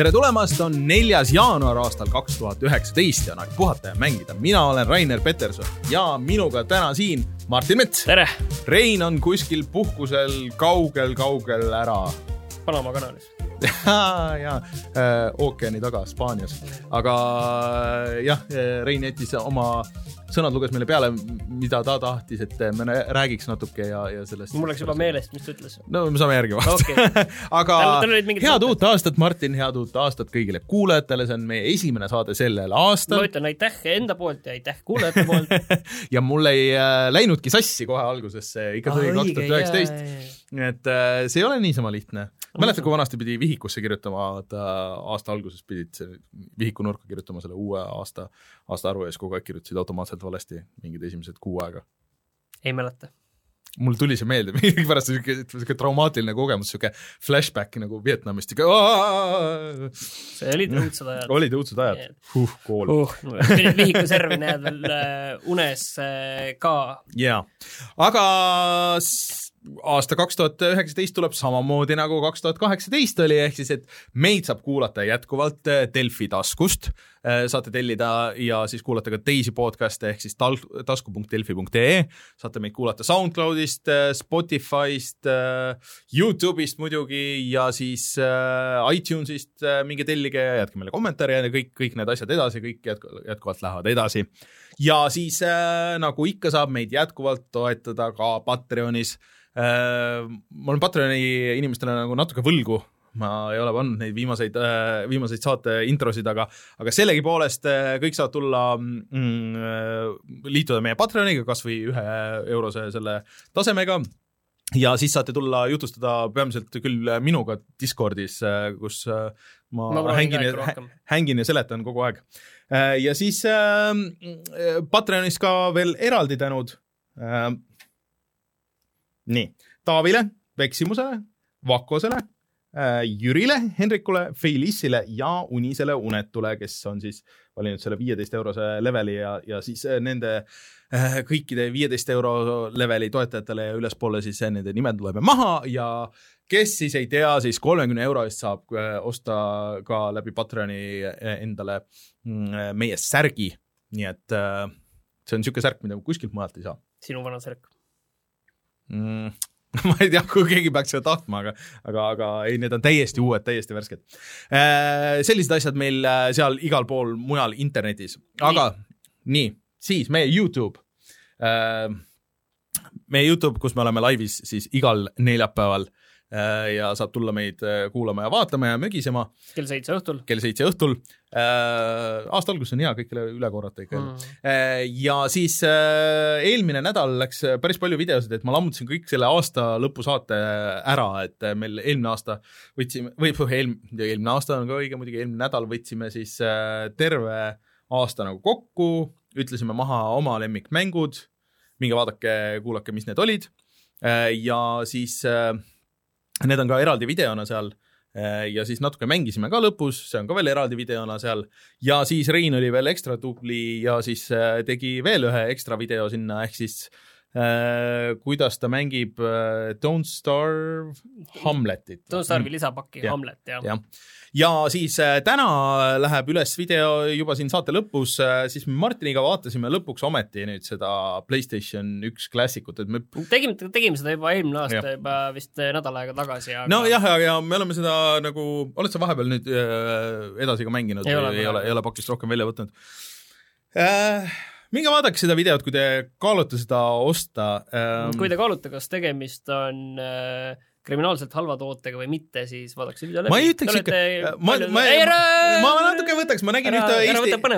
tere tulemast, on neljas jaanuar aastal kaks tuhat üheksateist ja on aeg puhata ja mängida. mina olen Rainer Peterson ja minuga täna siin Martin Mets. tere! Rein on kuskil puhkusel kaugel-kaugel ära. Panama kanalis ja, ja äh, ookeani taga Hispaanias, aga äh, jah, Rein jättis oma sõnad luges meile peale, mida ta tahtis, et me räägiks natuke ja, ja sellest. mul läks juba meelest, mis ta ütles. no me saame järgi vaadata okay. aga head uut aastat, Martin, head uut aastat kõigile kuulajatele, see on meie esimene saade sellel aastal. ma ütlen aitäh enda poolt ja aitäh kuulajate poolt ja mul ei äh, läinudki sassi kohe alguses, see ikka tuli kaks tuhat üheksateist. Nii et äh, see ei ole niisama lihtne mäletad, kui vanasti pidi vihikusse kirjutama, et aasta alguses pidid vihiku nurka kirjutama selle uue aasta, aastaarvu ja siis kogu aeg kirjutasid automaatselt valesti mingid esimesed kuu aega? ei mäleta mul tuli see meelde, millegipärast siuke, siuke traumaatiline kogemus, siuke flashback nagu Vietnamist, siuke. see olid õudsed ajad. olid õudsed ajad huh,, kool uh,. vihiku servi näed veel uh, unes ka. jaa, aga aasta kaks tuhat üheksateist tuleb samamoodi nagu kaks tuhat kaheksateist oli, ehk siis, et meid saab kuulata jätkuvalt äh, Delfi taskust, äh, saate tellida ja siis kuulata ka teisi podcast'e ehk siis tal-, tasku.delfi.ee, saate meid kuulata SoundCloudist, äh, Spotify'st, Youtube'ist muidugi ja siis iTunes'ist, minge tellige ja jätke meile kommentaare ja kõik, kõik need asjad edasi, kõik jätku-, jätkuvalt lähevad edasi. ja siis nagu ikka, saab meid jätkuvalt toetada ka Patreonis ma olen Patreoni inimestele nagu natuke võlgu, ma ei ole pannud neid viimaseid, äh, viimaseid saate introsid, aga, aga sellegipoolest äh, kõik saavad tulla mm,, liituda meie Patreoniga kas või ühe eurose selle tasemega. Ja siis saate tulla jutustada peamiselt küll minuga Discordis, kus ma, ma hängin ja, hängin ja seletan kogu aeg. ja siis äh, Patreonis ka veel eraldi tänud. Äh, nii, Taavile, Veksimusele, Vakosele äh,, Jürile, Henrikule, Feilissile ja Unisele Unetule, kes on siis valinud selle viieteist eurose leveli ja, ja siis äh, nende äh, kõikide viieteist euro leveli toetajatele ja ülespoole siis äh, nende nimed loeme maha ja kes siis ei tea, siis kolmekümne euro eest saab äh, osta ka läbi Patreoni endale mm, meie särgi, nii et see on niisugune särk, mida kuskilt mujalt ei saa. sinu vana särk mm, ma ei tea, kui keegi peaks seda tahtma, aga, aga, aga ei, need on täiesti uued, täiesti värsked äh,. sellised asjad meil äh, seal igal pool mujal internetis, aga nii, nii, siis meie Youtube äh,. meie Youtube, kus me oleme laivis siis igal neljapäeval ja saab tulla meid äh, kuulama ja vaatama ja mögisema. kell seitse õhtul. kell seitse õhtul. Äh, aasta alguses on hea kõikile üle korrata ikka mm.. ja siis eelmine nädal läks päris palju videosid, et ma lammutasin kõik selle aasta lõpusaate ära, et meil eelmine aasta võtsime, või eelmine, eelmine aasta on ka õige muidugi, eelmine nädal võtsime siis terve aasta nagu kokku, ütlesime maha oma lemmikmängud, minge vaadake, kuulake, mis need olid ja siis äh, Need on ka eraldi videona seal äh, ja siis natuke mängisime ka lõpus, see on ka veel eraldi videona seal. Ja siis Rein oli veel ekstra tubli ja siis äh, tegi veel ühe ekstra video sinna, ehk siis kuidas ta mängib äh, Don't Starve Hamletit. Don't Starve'i lisapakki ja. Hamlet, jah ja ja siis äh, täna läheb üles video juba siin saate lõpus, äh, siis me Martiniga vaatasime lõpuks ometi nüüd seda Playstation üks klassikut, et me tegime, tegime seda juba eelmine aasta ja. juba vist äh, nädal aega tagasi aga.... nojah, ja me oleme seda nagu, oled sa vahepeal nüüd edasi ka mänginud ei ole, ei ole, ei ole pakist rohkem välja võtnud äh,? Minge vaadake seda videot, kui te kaalute seda osta ähm.... kui te kaalute, kas tegemist on äh, kriminaalselt halva tootega või mitte, siis vaadake see video läbi. ma ei ütleks ikka, ma, ma, ma, ma natuke võtaks, ma nägin ära, ühte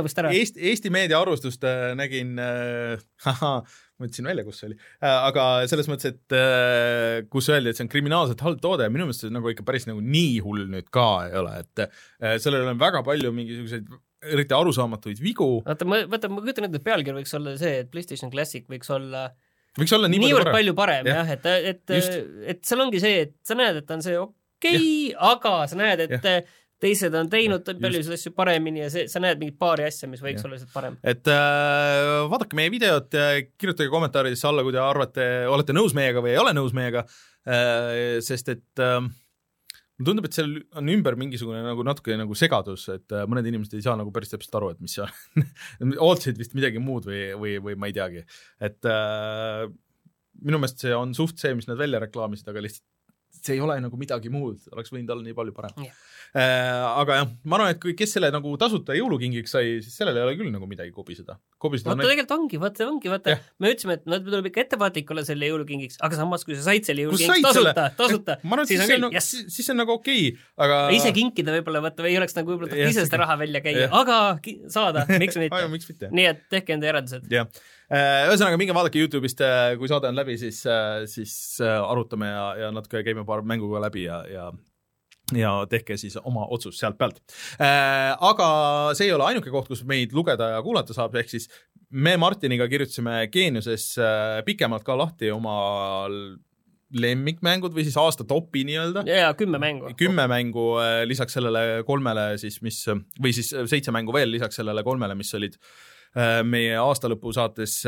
Eesti, Eesti, Eesti meedia arvustust äh, nägin äh,, ma ütlesin välja, kus see oli. Äh,, aga selles mõttes, et äh, kus öeldi, et see on kriminaalselt halb toode, minu meelest see nagu ikka päris nagu nii hull nüüd ka ei ole, et äh, sellel on väga palju mingisuguseid eriti arusaamatuid vigu. vaata, ma, vaata, ma kujutan ette, et pealkiri võiks olla see, et PlayStation Classic võiks olla äh, võiks olla nii niivõrd palju parem jah ja,, et, et, et seal ongi see, et sa näed, et on see okei okay,, aga sa näed, et ja. teised on teinud paljusid asju paremini ja see, sa näed mingit paari asja, mis võiks ja. olla lihtsalt parem. et äh, vaadake meie videot ja kirjutage kommentaaridesse alla, kui te arvate, olete nõus meiega või ei ole nõus meiega äh,, sest et äh, tundub, et seal on ümber mingisugune nagu natuke nagu segadus, et äh, mõned inimesed ei saa nagu päris täpselt aru, et mis on ootasid vist midagi muud või, või, või ma ei teagi, et äh, minu meelest see on suht see, mis nad välja reklaamisid, aga lihtsalt see ei ole nagu midagi muud, oleks võinud olla nii palju parem Jah. äh, aga jah, ma arvan, et kui, kes selle nagu tasuta jõulukingiks sai, siis sellel ei ole küll nagu midagi kobiseda. kobiseda vaata tegelikult ongi, vaata ongi, vaata Jah. me ütlesime, et no tuleb ikka ettevaatlik olla selle jõulukingiks, aga samas, kui sa said selle jõulukingiks tasuta, tasuta, siis on küll, nagu, jess. siis see on nagu okei okay,, aga ise kinkida võib-olla vaata ei oleks nagu võib-olla tahtnud ise seda raha välja käia jah., aga saada, miks mitte nii et tehke enda järeldused. jah, ühesõnaga minge vaadake Youtube'ist, kui saade on läbi, siis, siis äh, arutame ja, ja natuke käime paar mängu ka läbi ja, ja ja tehke siis oma otsus sealt pealt. aga see ei ole ainuke koht, kus meid lugeda ja kuulata saab, ehk siis me Martiniga kirjutasime Geeniuses äh, pikemalt ka lahti oma lemmikmängud või siis aasta topi nii-öelda ja, ja kümme mängu. kümme mängu äh, lisaks sellele kolmele siis, mis või siis seitse mängu veel lisaks sellele kolmele, mis olid äh, meie aastalõpu saates.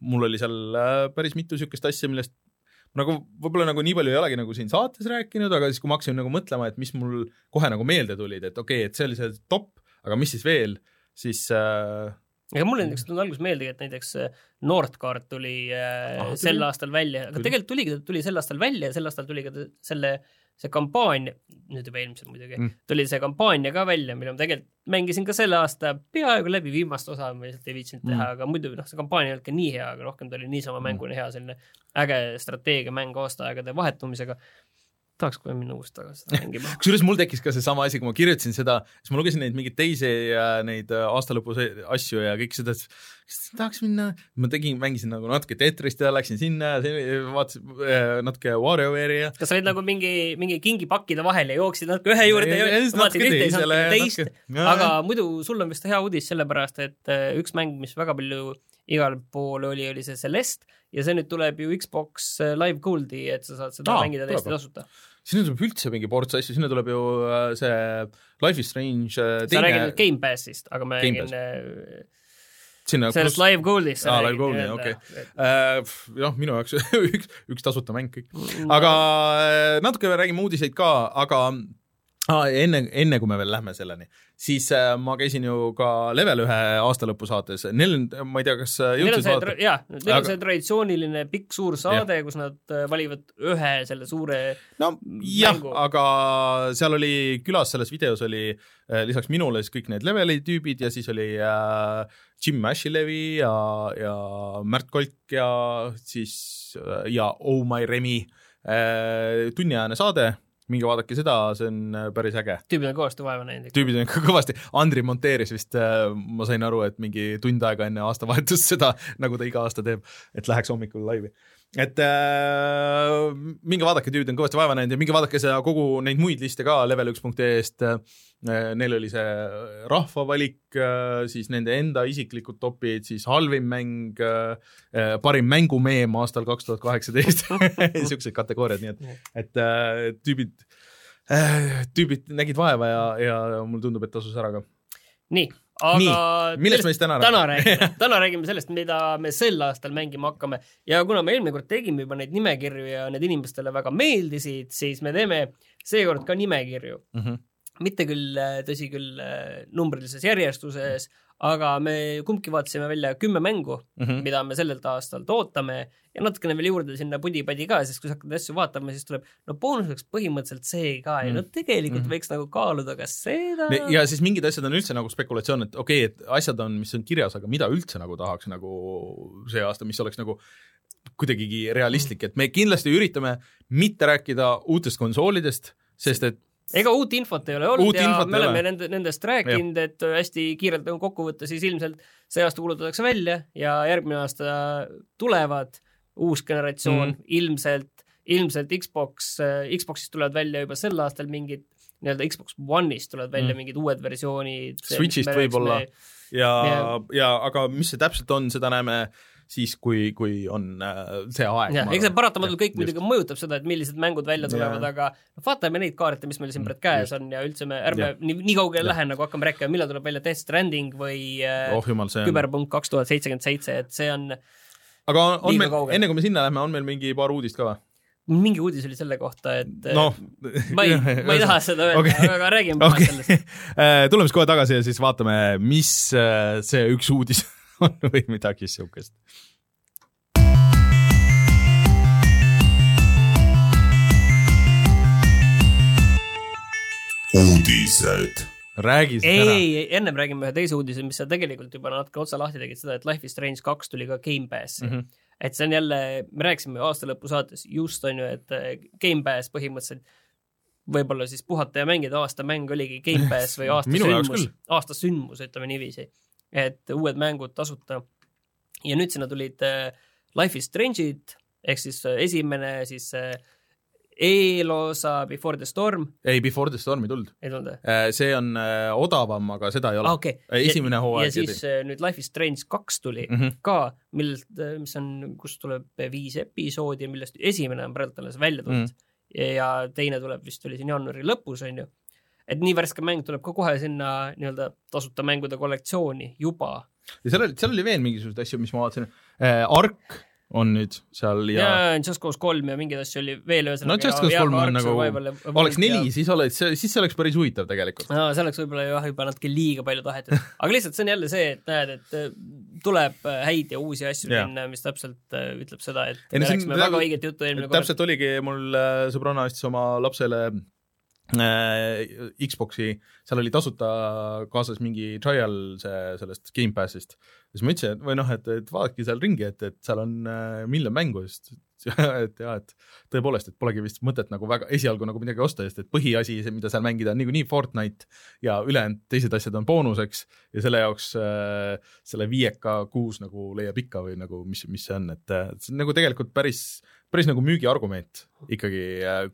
mul oli seal äh, päris mitu niisugust asja, millest nagu võib-olla nagu nii palju ei olegi nagu siin saates rääkinud, aga siis, kui ma hakkasin nagu mõtlema, et mis mul kohe nagu meelde tulid, et okei okay,, et see oli see top, aga mis siis veel, siis äh, ega mulle näiteks tuli alguses meeldigi, et näiteks äh, Nordcard tuli äh, Ah, tuli. sel aastal välja, aga Tuli. tegelikult tuligi, tuli sel aastal välja ja sel aastal tuli ka selle, see kampaania, nüüd juba eelmisel muidugi Mm. mm., tuli see kampaania ka välja, mille ma tegelikult mängisin ka selle aasta peaaegu läbi viimast osa, ma lihtsalt ei viitsinud teha Mm. mm., aga muidu noh, see kampaania ei olnud ka nii hea, aga rohkem ta oli niisama mänguna hea, selline äge strateegiamäng aastaaegade vahetumisega. Tahaks kohe minna uuesti tagasi seda mängima. kusjuures mul tekkis ka seesama asi, kui ma kirjutasin seda, siis ma lugesin neid mingeid teisi äh, neid äh, aastalõpu se- asju ja kõik seda, kas tahaks minna, ma tegin, mängisin nagu natuke Tetrist ja läksin sinna ja vaatasin äh, natuke WarioWare'i ja kas sa olid nagu mingi, mingi kingipakkide vahel ja jooksid natuke ühe juurde Ja- ja ja vaatasid ühte ja ja teist. aga muidu sul on vist hea uudis, sellepärast et üks mäng, mis väga palju igal pool oli, oli see Celeste ja see nüüd tuleb ju Xbox äh, Live Goldi, et sa saad seda Aa, mängida täiesti tasuta. sinna tuleb üldse mingi ports asju, sinna tuleb ju äh, see Life is Strange äh, sa räägid nüüd teine, Game Passist, aga ma Game räägin äh, sinna sellest pluss Live Goldist. Aa, Live Gold'i, okei. jah, minu jaoks üks, üks tasuta mäng kõik. aga äh, natuke räägime uudiseid ka, aga ah, enne, enne kui me veel lähme selleni, siis äh, ma käisin ju ka Level ühe aastalõpu saates, neil on, ma ei tea, kas äh, jõudsid see vaadata, jaa, neil on see traditsiooniline pikk suur saade, kus nad äh, valivad ühe selle suure no jah aga seal oli külas selles videos oli äh, lisaks minule siis kõik need Leveli tüübid ja siis oli äh, Jim Ashilevi ja, ja Märt Kolk ja siis äh, ja Oh My Remi äh, tunniajane saade, minge vaadake seda, see on äh, päris äge. tüübid on kõvasti vaeva näinud. tüübid on ikka kõvasti, Andri monteeris vist, ma sain aru, et mingi tund aega enne aastavahetust seda, nagu ta iga aasta teeb, et läheks hommikul laivi. et äh, minge vaadake, tüübid on kõvasti vaeva näinud ja minge vaadake seda kogu neid muid liste ka level1.ee-st äh,. Neil oli see rahvavalik äh,, siis nende enda isiklikud topid, siis halvim mäng äh,, parim mängumeem aastal kaks tuhat kaheksateist, niisugused kategooriad, nii et, et äh, tüübid äh, tüübid nägid vaeva ja, ja mulle tundub, et tasus ära ka. nii, aga millest me siis täna täna räägime, täna räägime sellest, mida me sel aastal mängima hakkame ja kuna me eelmine kord tegime juba neid nimekirju ja need inimestele väga meeldisid, siis me teeme seekord ka nimekirju. mm? -hmm. Mitte küll, tõsi küll, numbrilises järjestuses, aga me kumbki vaatasime välja kümme mängu, Mm -hmm. mida me sellelt aastalt ootame ja natukene veel juurde sinna pudi-padi ka, sest kui sa hakkad asju vaatama, siis tuleb no boonuseks põhimõtteliselt see ka ja no tegelikult Mhm. võiks nagu kaaluda ka seda. ja siis mingid asjad on üldse nagu spekulatsioon, et okei okay,, et asjad on, mis on kirjas, aga mida üldse nagu tahaks nagu see aasta, mis oleks nagu kuidagigi realistlik, et me kindlasti üritame mitte rääkida uutest konsoolidest, sest et ega uut infot ei ole olnud Uut ja me oleme ole. nende, nendest rääkinud, et hästi kiirelt nagu kokku võtta, siis ilmselt see aasta kuulutatakse välja ja järgmine aasta tulevad uus generatsioon mm. ilmselt, ilmselt Xbox, Xboxist tulevad välja juba sel aastal mingid nii-öelda Xbox One'ist tulevad välja mm. mingid uued versioonid. Switch'ist võib-olla. ja Jah., ja aga mis see täpselt on, seda näeme siis, kui, kui on äh, see aeg. eks see paratamatult kõik Just. muidugi mõjutab seda, et millised mängud välja tulevad, aga noh, vaatame neid kaarte, mis meil siin praegu käes on ja üldse me ärme Jah. nii, nii kaugele Jah. lähe, nagu hakkame rääkima, millal tuleb välja Death Stranding või äh, oh jumal, on, küberpunkt kaks tuhat seitsekümmend seitse, et see on, aga on, on meil, enne kui me sinna lähme, on meil mingi paar uudist ka või? mingi uudis oli selle kohta, et noh, ma ei, ma ei taha seda öelda okay., aga räägime okay. sellest. tuleme siis kohe tagasi ja siis vaatame, mis äh, see üks uudis on või midagi siukest. uudised. räägi siis ei, ära. ei, ei, ennem räägime ühe teise uudise, mis sa tegelikult juba natuke otsa lahti tegid, seda, et Life is Strange kaks tuli ka Gamepassi mm. -hmm. et see on jälle, me rääkisime aastalõpu saates just on ju, et äh, Gamepass põhimõtteliselt võib-olla siis puhata ja mängida aasta mäng oligi Gamepass või aasta sündmus aasta sündmus, ütleme niiviisi. Et uued mängud tasuta. ja nüüd sinna tulid äh, Life is Strange'id ehk siis äh, esimene siis äh, eelosa Before the Storm, ei, Before the Stormi tulnud. ei tulnud või? see on odavam, aga seda ei ole aa, okei. esimene hooaeg ja siis äh, nüüd Life is Strange kaks tuli mm. -hmm. ka, millest, mis on, kust tuleb viis episoodi millest esimene on praegu alles välja tulnud mm. -hmm. ja teine tuleb vist oli siin jaanuari lõpus, on ju. Et nii värske mäng tuleb ka kohe sinna nii-öelda tasuta mängude kollektsiooni juba. ja seal oli, seal oli veel mingisuguseid asju, mis ma vaatasin äh,. Ark on nüüd seal ja, ja, ja Just Cause kolm ja mingeid asju oli veel ühesõnaga. no Just Cause kolm on nagu, oleks neli, siis oleks, siis see oleks päris huvitav tegelikult. no see oleks võib-olla jah, juba natuke liiga palju tahetud, aga lihtsalt see on jälle see, et näed, et äh, tuleb äh, häid ja uusi asju sinna, mis täpselt äh, ütleb seda, et Ei, me rääkisime väga- õiget juttu eelmine kord. täpselt oligi, mul sõbranna ostis oma lapsele äh, Xbox'i, seal oli tasuta kaasas mingi trial see sellest Gamepassist. siis ma ütlesin, et või noh, et, et vaadake seal ringi, et, et seal on äh, miljon mängu, sest et jaa, et tõepoolest, et polegi vist mõtet nagu väga esialgu nagu midagi osta, sest et põhiasi, see, mida seal mängida, on niikuinii Fortnite ja ülejäänud teised asjad on boonuseks ja selle jaoks äh, selle viieka kuus nagu leiab ikka või nagu mis, mis see on, et äh, see on nagu tegelikult päris päris nagu müügiargument ikkagi,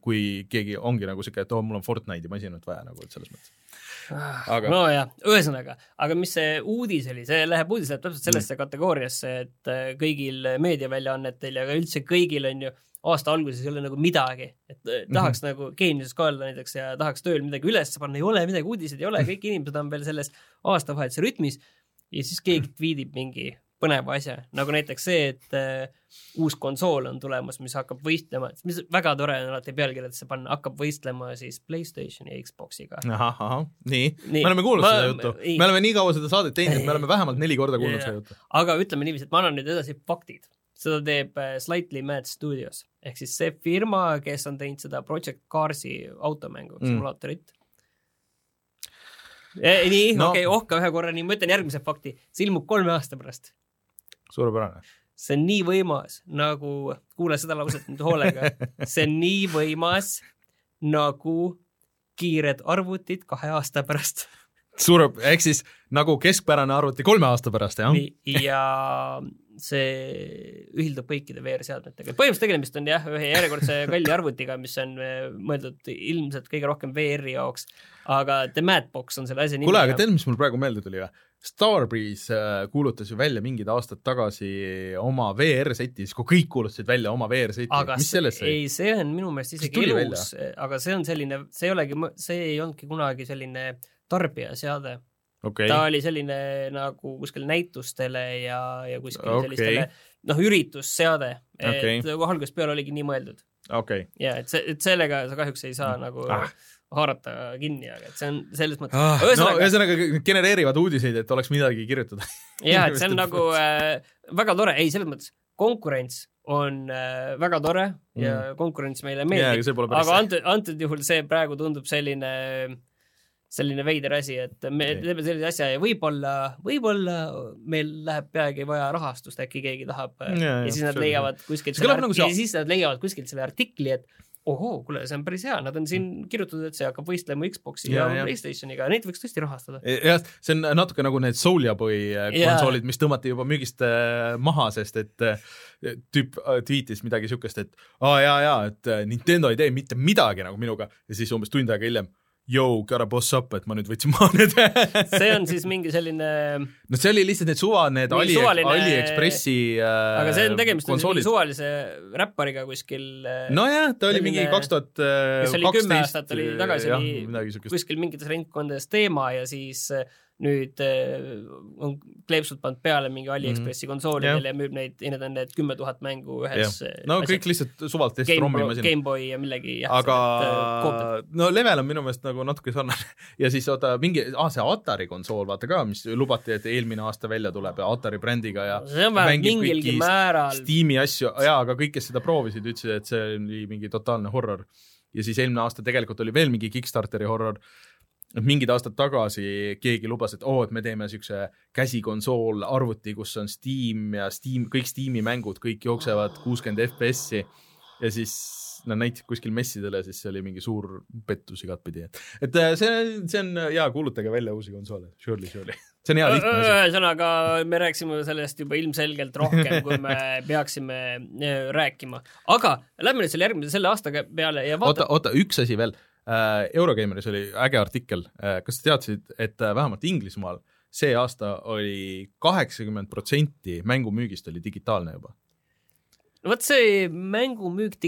kui keegi ongi nagu siuke, et oo, mul on Fortnite'i masinat vaja nagu, et selles mõttes. Aga- nojah, ühesõnaga, aga mis see uudis oli, see läheb, uudis läheb täpselt sellesse kategooriasse, et äh, kõigil meediaväljaannetel ja ka üldse kõigil on ju aasta alguses ei ole nagu midagi, et äh, tahaks mm -hmm. nagu geeniuses ka olla näiteks ja tahaks tööl midagi üles panna, ei ole midagi, uudiseid ei ole, kõik inimesed on veel selles aastavahetuse rütmis ja siis keegi tweetib mingi põneva asja, nagu näiteks see, et äh, uus konsool on tulemas, mis hakkab võistlema, mis väga tore on alati pealkirjadesse panna, hakkab võistlema siis Playstationi ja Xboxiga. ahah, ahah, nii, Nii. nii., me oleme kuulnud Ma- seda juttu, me oleme nii kaua seda saadet teinud, et me oleme vähemalt neli korda kuulnud Jaa. seda juttu. aga ütleme niiviisi, et ma annan nüüd edasi faktid. seda teeb äh, Slightly Mad Studios ehk siis see firma, kes on teinud seda Project Carsi automängu Mm. simulaatorit. nii No. no., okei okay,, ohka ühe korra, nii ma ütlen järgmise fakti, see ilmub kolme aasta pärast. suurepärane. see on nii võimas nagu, kuule seda lauset nüüd hoolega, see on nii võimas nagu kiired arvutid kahe aasta pärast. suure, ehk siis nagu keskpärane arvuti kolme aasta pärast, jah? ja see ühildub kõikide VR-seadmetega. põhimõtteliselt tegemist on jah, ühe järjekordse kalli arvutiga, mis on eh, mõeldud ilmselt kõige rohkem VR-i jaoks, aga The Madbox on selle asja nimi. kuule, aga tead, mis mul praegu meelde tuli või? Starbreeze äh, kuulutas ju välja mingid aastad tagasi oma VR-seti, siis kui kõik kuulutasid välja oma VR-seti, mis sellest sai? ei, see on minu meelest isegi elus, aga see on selline, see ei olegi, see ei olnudki kunagi selline tarbijaseade okei ta, oli selline nagu kuskil näitustele ja, ja kuskil okay. sellistele noh, üritusseade, et Okei. okay. algusest peale oligi nii mõeldud okei. ja et see, et sellega sa kahjuks ei saa nagu Ah. Haarata kinni, aga et see on selles mõttes Ah, ühesõnaga no,, ühesõnaga genereerivad uudiseid, et oleks midagi kirjutada. jah, et see on nagu äh, väga tore, ei selles mõttes konkurents on äh, väga tore mm. ja konkurents meile meeldib aga, pole päris aga antud, antud juhul see praegu tundub selline selline veider asi, et me Nii. teeme sellise asja ja võib-olla, võib-olla meil läheb peagi vaja rahastust, äkki keegi tahab Ja, ja, ja, ja siis nad leiavad kuskilt selle nagu see- ja siis nad leiavad kuskilt selle artikli, et ohoo, kuule, see on päris hea, nad on siin kirjutatud, et see hakkab võistlema Xbox'i ja, Ja. Playstationiga, neid võiks tõesti rahastada. jah, see on natuke nagu need Soulja Boy äh, konsoolid, mis tõmmati juba müügist äh, maha, sest et äh, tüüp tweetis midagi siukest, et aa jaa, jaa, et Nintendo ei tee mitte midagi nagu minuga ja siis umbes tund aega hiljem Yo, gotta boss up, et ma nüüd võtsin maha need see on siis mingi selline, no see oli lihtsalt need suva, need Ali, suvaline- Aliekspressi äh, aga see on tegemist konsoolid. suvalise räppariga kuskil äh, nojah, ta oli selline- mingi kaks tuhat kes oli kümme aastat oli tagasi oli kuskil mingites ringkondades teema ja siis äh, nüüd äh, on kleepsud pannud peale mingi Aliekspressi konsoolidele Jah. ja müüb neid ja need on need kümme tuhat mängu ühes jah. äh, no asjas. kõik lihtsalt suvalt test Boy- masin Gameboy ja millegi jah, aga sellised, äh, no Level on minu meelest nagu natuke sarnane. Ja siis oota mingi ah, see Atari konsool vaata ka mis lubati et eelmine aasta välja tuleb ja Atari brändiga ja see on vähemalt mingilgi kõiki määral. Steam'i asju. Jaa aga kõik kes seda proovisid ütlesid et see oli mingi totaalne horror. Ja siis eelmine aasta tegelikult oli veel mingi Kickstarteri horror et mingid aastad tagasi keegi lubas, et oo oh,, et me teeme siukse käsikonsool arvuti, kus on Steam ja Steam, kõik Steam'i mängud, kõik jooksevad kuuskümmend FPS-i ja siis nad näitasid kuskil messidele, siis see oli mingi suur pettus igatpidi, et, et äh, see, see on hea, kuulutage välja uusi konsoole, surely, surely. see on hea lihtne asi. ühesõnaga, me rääkisime sellest juba ilmselgelt rohkem, kui me peaksime äh, rääkima. aga lähme nüüd selle järgmise, selle aasta peale ja oota, vaata. oota, üks asi veel äh,. Eurogeimeris oli äge artikkel äh,, kas sa teadsid, et äh, vähemalt Inglismaal see aasta oli kaheksakümmend protsenti mängumüügist oli digitaalne juba? vot see mängumüük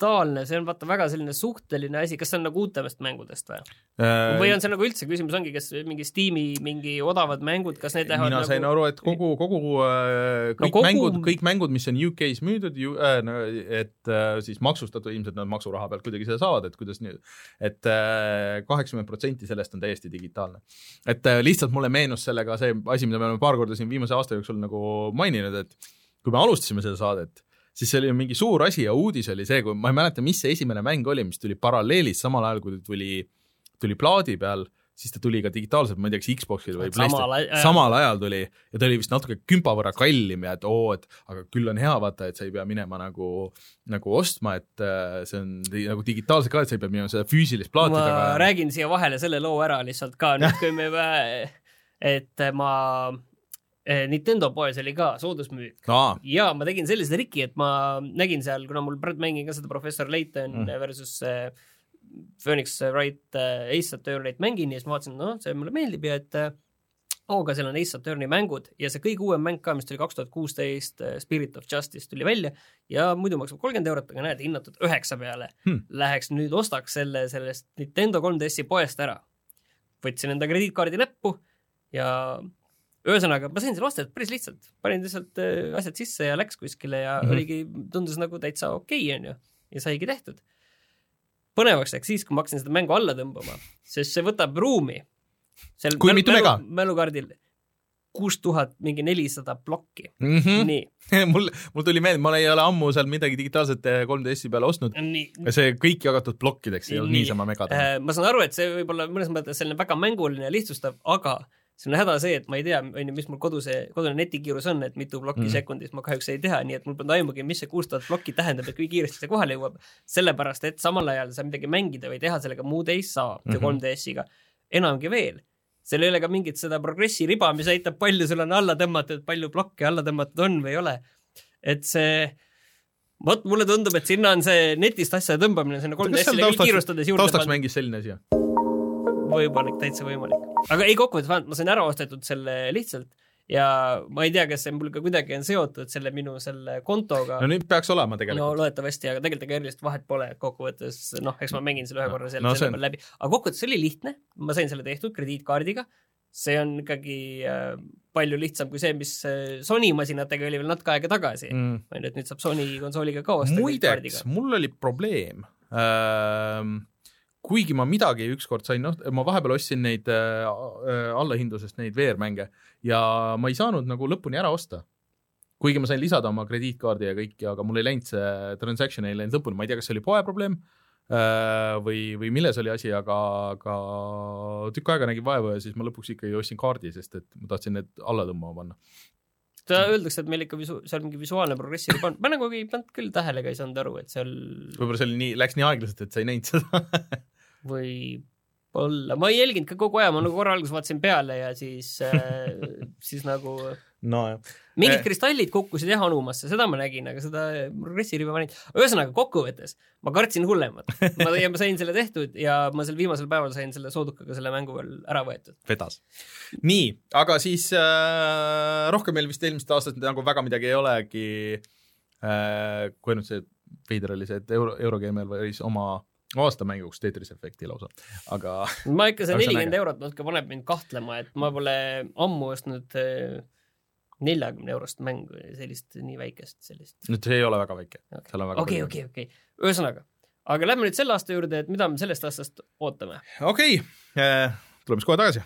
digitaalne, see on vaata väga selline suhteline asi, kas see on nagu uutemast mängudest või? äh, või on see nagu üldse küsimus ongi, kas mingi Steam'i mingi odavad mängud, kas need lähevad mina nagu... sain aru, et kogu, kogu äh, kõik no, kogu- mängud, kõik mängud, mis on UK-s müüdud ju äh,, no, et äh, siis maksustatud, ilmselt nad maksuraha pealt kuidagi seda saavad, et kuidas nii, et kaheksakümmend protsenti sellest on täiesti digitaalne. et äh, lihtsalt mulle meenus sellega see asi, mida me oleme paar korda siin viimase aasta jooksul nagu maininud, et kui me alustasime seda saadet, siis see oli mingi suur asi ja uudis oli see, kui ma ei mäleta, mis see esimene mäng oli, mis tuli paralleelis samal ajal, kui tuli, tuli plaadi peal, siis ta tuli ka digitaalselt, ma ei tea, kas Xboxil või Samal PlayStation samal ajal tuli ja ta oli vist natuke kümpa võrra kallim ja et oo, et aga küll on hea vaata, et sa ei pea minema nagu, nagu ostma, et äh, see on nagu digitaalselt ka, et sa ei pea minema seda füüsilist plaati ma taga. räägin siia vahele selle loo ära lihtsalt ka nüüd, kui me, et ma, Nintendo poes oli ka soodusmüük aa, ja ma tegin sellise triki, et ma nägin seal, kuna mul praegu mängin ka seda professor Layton mm. versus äh, Phoenix Wright äh, Ace Attorney't mängin ja siis ma vaatasin, noh, see mulle meeldib ja et äh, oo, aga seal on Ace Attorney mängud ja see kõige uuem mäng ka, mis tuli kaks tuhat kuusteist, Spirit of Justice tuli välja ja muidu maksab kolmkümmend eurot, aga näed, hinnatud üheksa peale Hmm. Läheks nüüd ostaks selle sellest Nintendo 3DS-i poest ära. võtsin enda krediitkaardi näppu ja ühesõnaga, ma sain selle ostetud päris lihtsalt, panin lihtsalt äh, asjad sisse ja läks kuskile ja mm. -hmm. oligi, tundus nagu täitsa okei okay,, onju. ja saigi tehtud. põnevaks läks siis, kui ma hakkasin seda mängu alla tõmbama, sest see võtab ruumi. Kui mitu mega? mälukaardil kuus tuhat mingi nelisada plokki mm mm., -hmm. nii, mul, mul tuli meelde, ma ei ole ammu seal midagi digitaalset 3DS-i peale ostnud, see kõik jagatud plokkideks ei olnud Nii. niisama megad. Äh, ma saan aru, et see võib olla mõnes mõttes selline väga mänguline ja lihtsustav, aga see on häda see, et ma ei tea, onju, mis mul koduse, kodune netikiirus on, et mitu plokki Mm. sekundis ma kahjuks ei tea, nii et mul polnud aimugi, mis see kuus tuhat plokki tähendab, et kui kiiresti see kohale jõuab. sellepärast, et samal ajal sa midagi mängida või teha sellega muud ei saa mm. -hmm. 3DS-iga. enamgi veel, seal ei ole ka mingit seda progressi riba, mis näitab, palju sul on alla tõmmatud, palju plokke alla tõmmatud on või ei ole. et see vot mulle tundub, et sinna on see netist asjade tõmbamine sinna 3DS-ile küll kiirustades juurde taustaks pandud mängis selline asi, võimalik, täitsa võimalik. aga ei, kokkuvõttes vähemalt ma sain ära ostetud selle lihtsalt ja ma ei tea, kas see mul ka kuidagi on seotud selle minu selle kontoga no nüüd peaks olema no tegelikult. loodetavasti, aga tegelikult ega erilist vahet pole, kokkuvõttes noh, eks ma mängin selle ühe korra selle No no, selle peal läbi, aga kokkuvõttes see oli lihtne, ma sain selle tehtud krediitkaardiga, see on ikkagi äh, palju lihtsam kui see, mis äh, Sony masinatega oli veel natuke aega tagasi mm.. On ju, et nüüd saab Sony konsooliga ka osta muideks, mul oli probleem ähm,. Kuigi ma midagi ükskord sain, noh, ma vahepeal ostsin neid äh, äh, allahindlusest neid VR-mänge ja ma ei saanud nagu lõpuni ära osta. kuigi ma sain lisada oma krediitkaardi ja kõik, aga mul ei läinud see transaction ei läinud lõpuni, ma ei tea, kas see oli poe probleem äh, või, või milles oli asi, aga, aga tükk aega nägin vaeva ja siis ma lõpuks ikkagi ostsin kaardi, sest et ma tahtsin need alla tõmbama panna. öeldakse, et meil ikka visu-, seal mingi visuaalne progress oli pannud, ma nagu ei pannud küll tähele ega ei saanud aru, et seal võib-olla see oli nii, läks nii aeglaselt, et sa ei näinud seda võib-olla, ma ei jälginud ka kogu aja, ma nagu korra alguses vaatasin peale ja siis äh, siis nagu nojah. mingid Eh. kristallid kukkusid jah anumasse, seda ma nägin, aga seda progressiriba ma näinud. ühesõnaga kokkuvõttes ma kartsin hullemat. ma, ja ma sain selle tehtud ja ma sel viimasel päeval sain selle soodukaga selle mängu veel ära võetud. vedas. nii, aga siis äh, rohkem meil vist eelmisest aastast nagu väga midagi ei olegi äh,, kui ainult see veider oli see, et Euro, Eurogeimer võis oma aasta mänguks Tetris Effecti lausa, aga ma ikka see nelikümmend eurot natuke paneb mind kahtlema, et ma pole ammu ostnud neljakümne eurost mängu, sellist nii väikest sellist. nüüd see ei ole väga väike, väga okei, okei, okei, ühesõnaga, aga lähme nüüd selle aasta juurde, et mida me sellest aastast ootame. okei, tuleme siis kohe tagasi.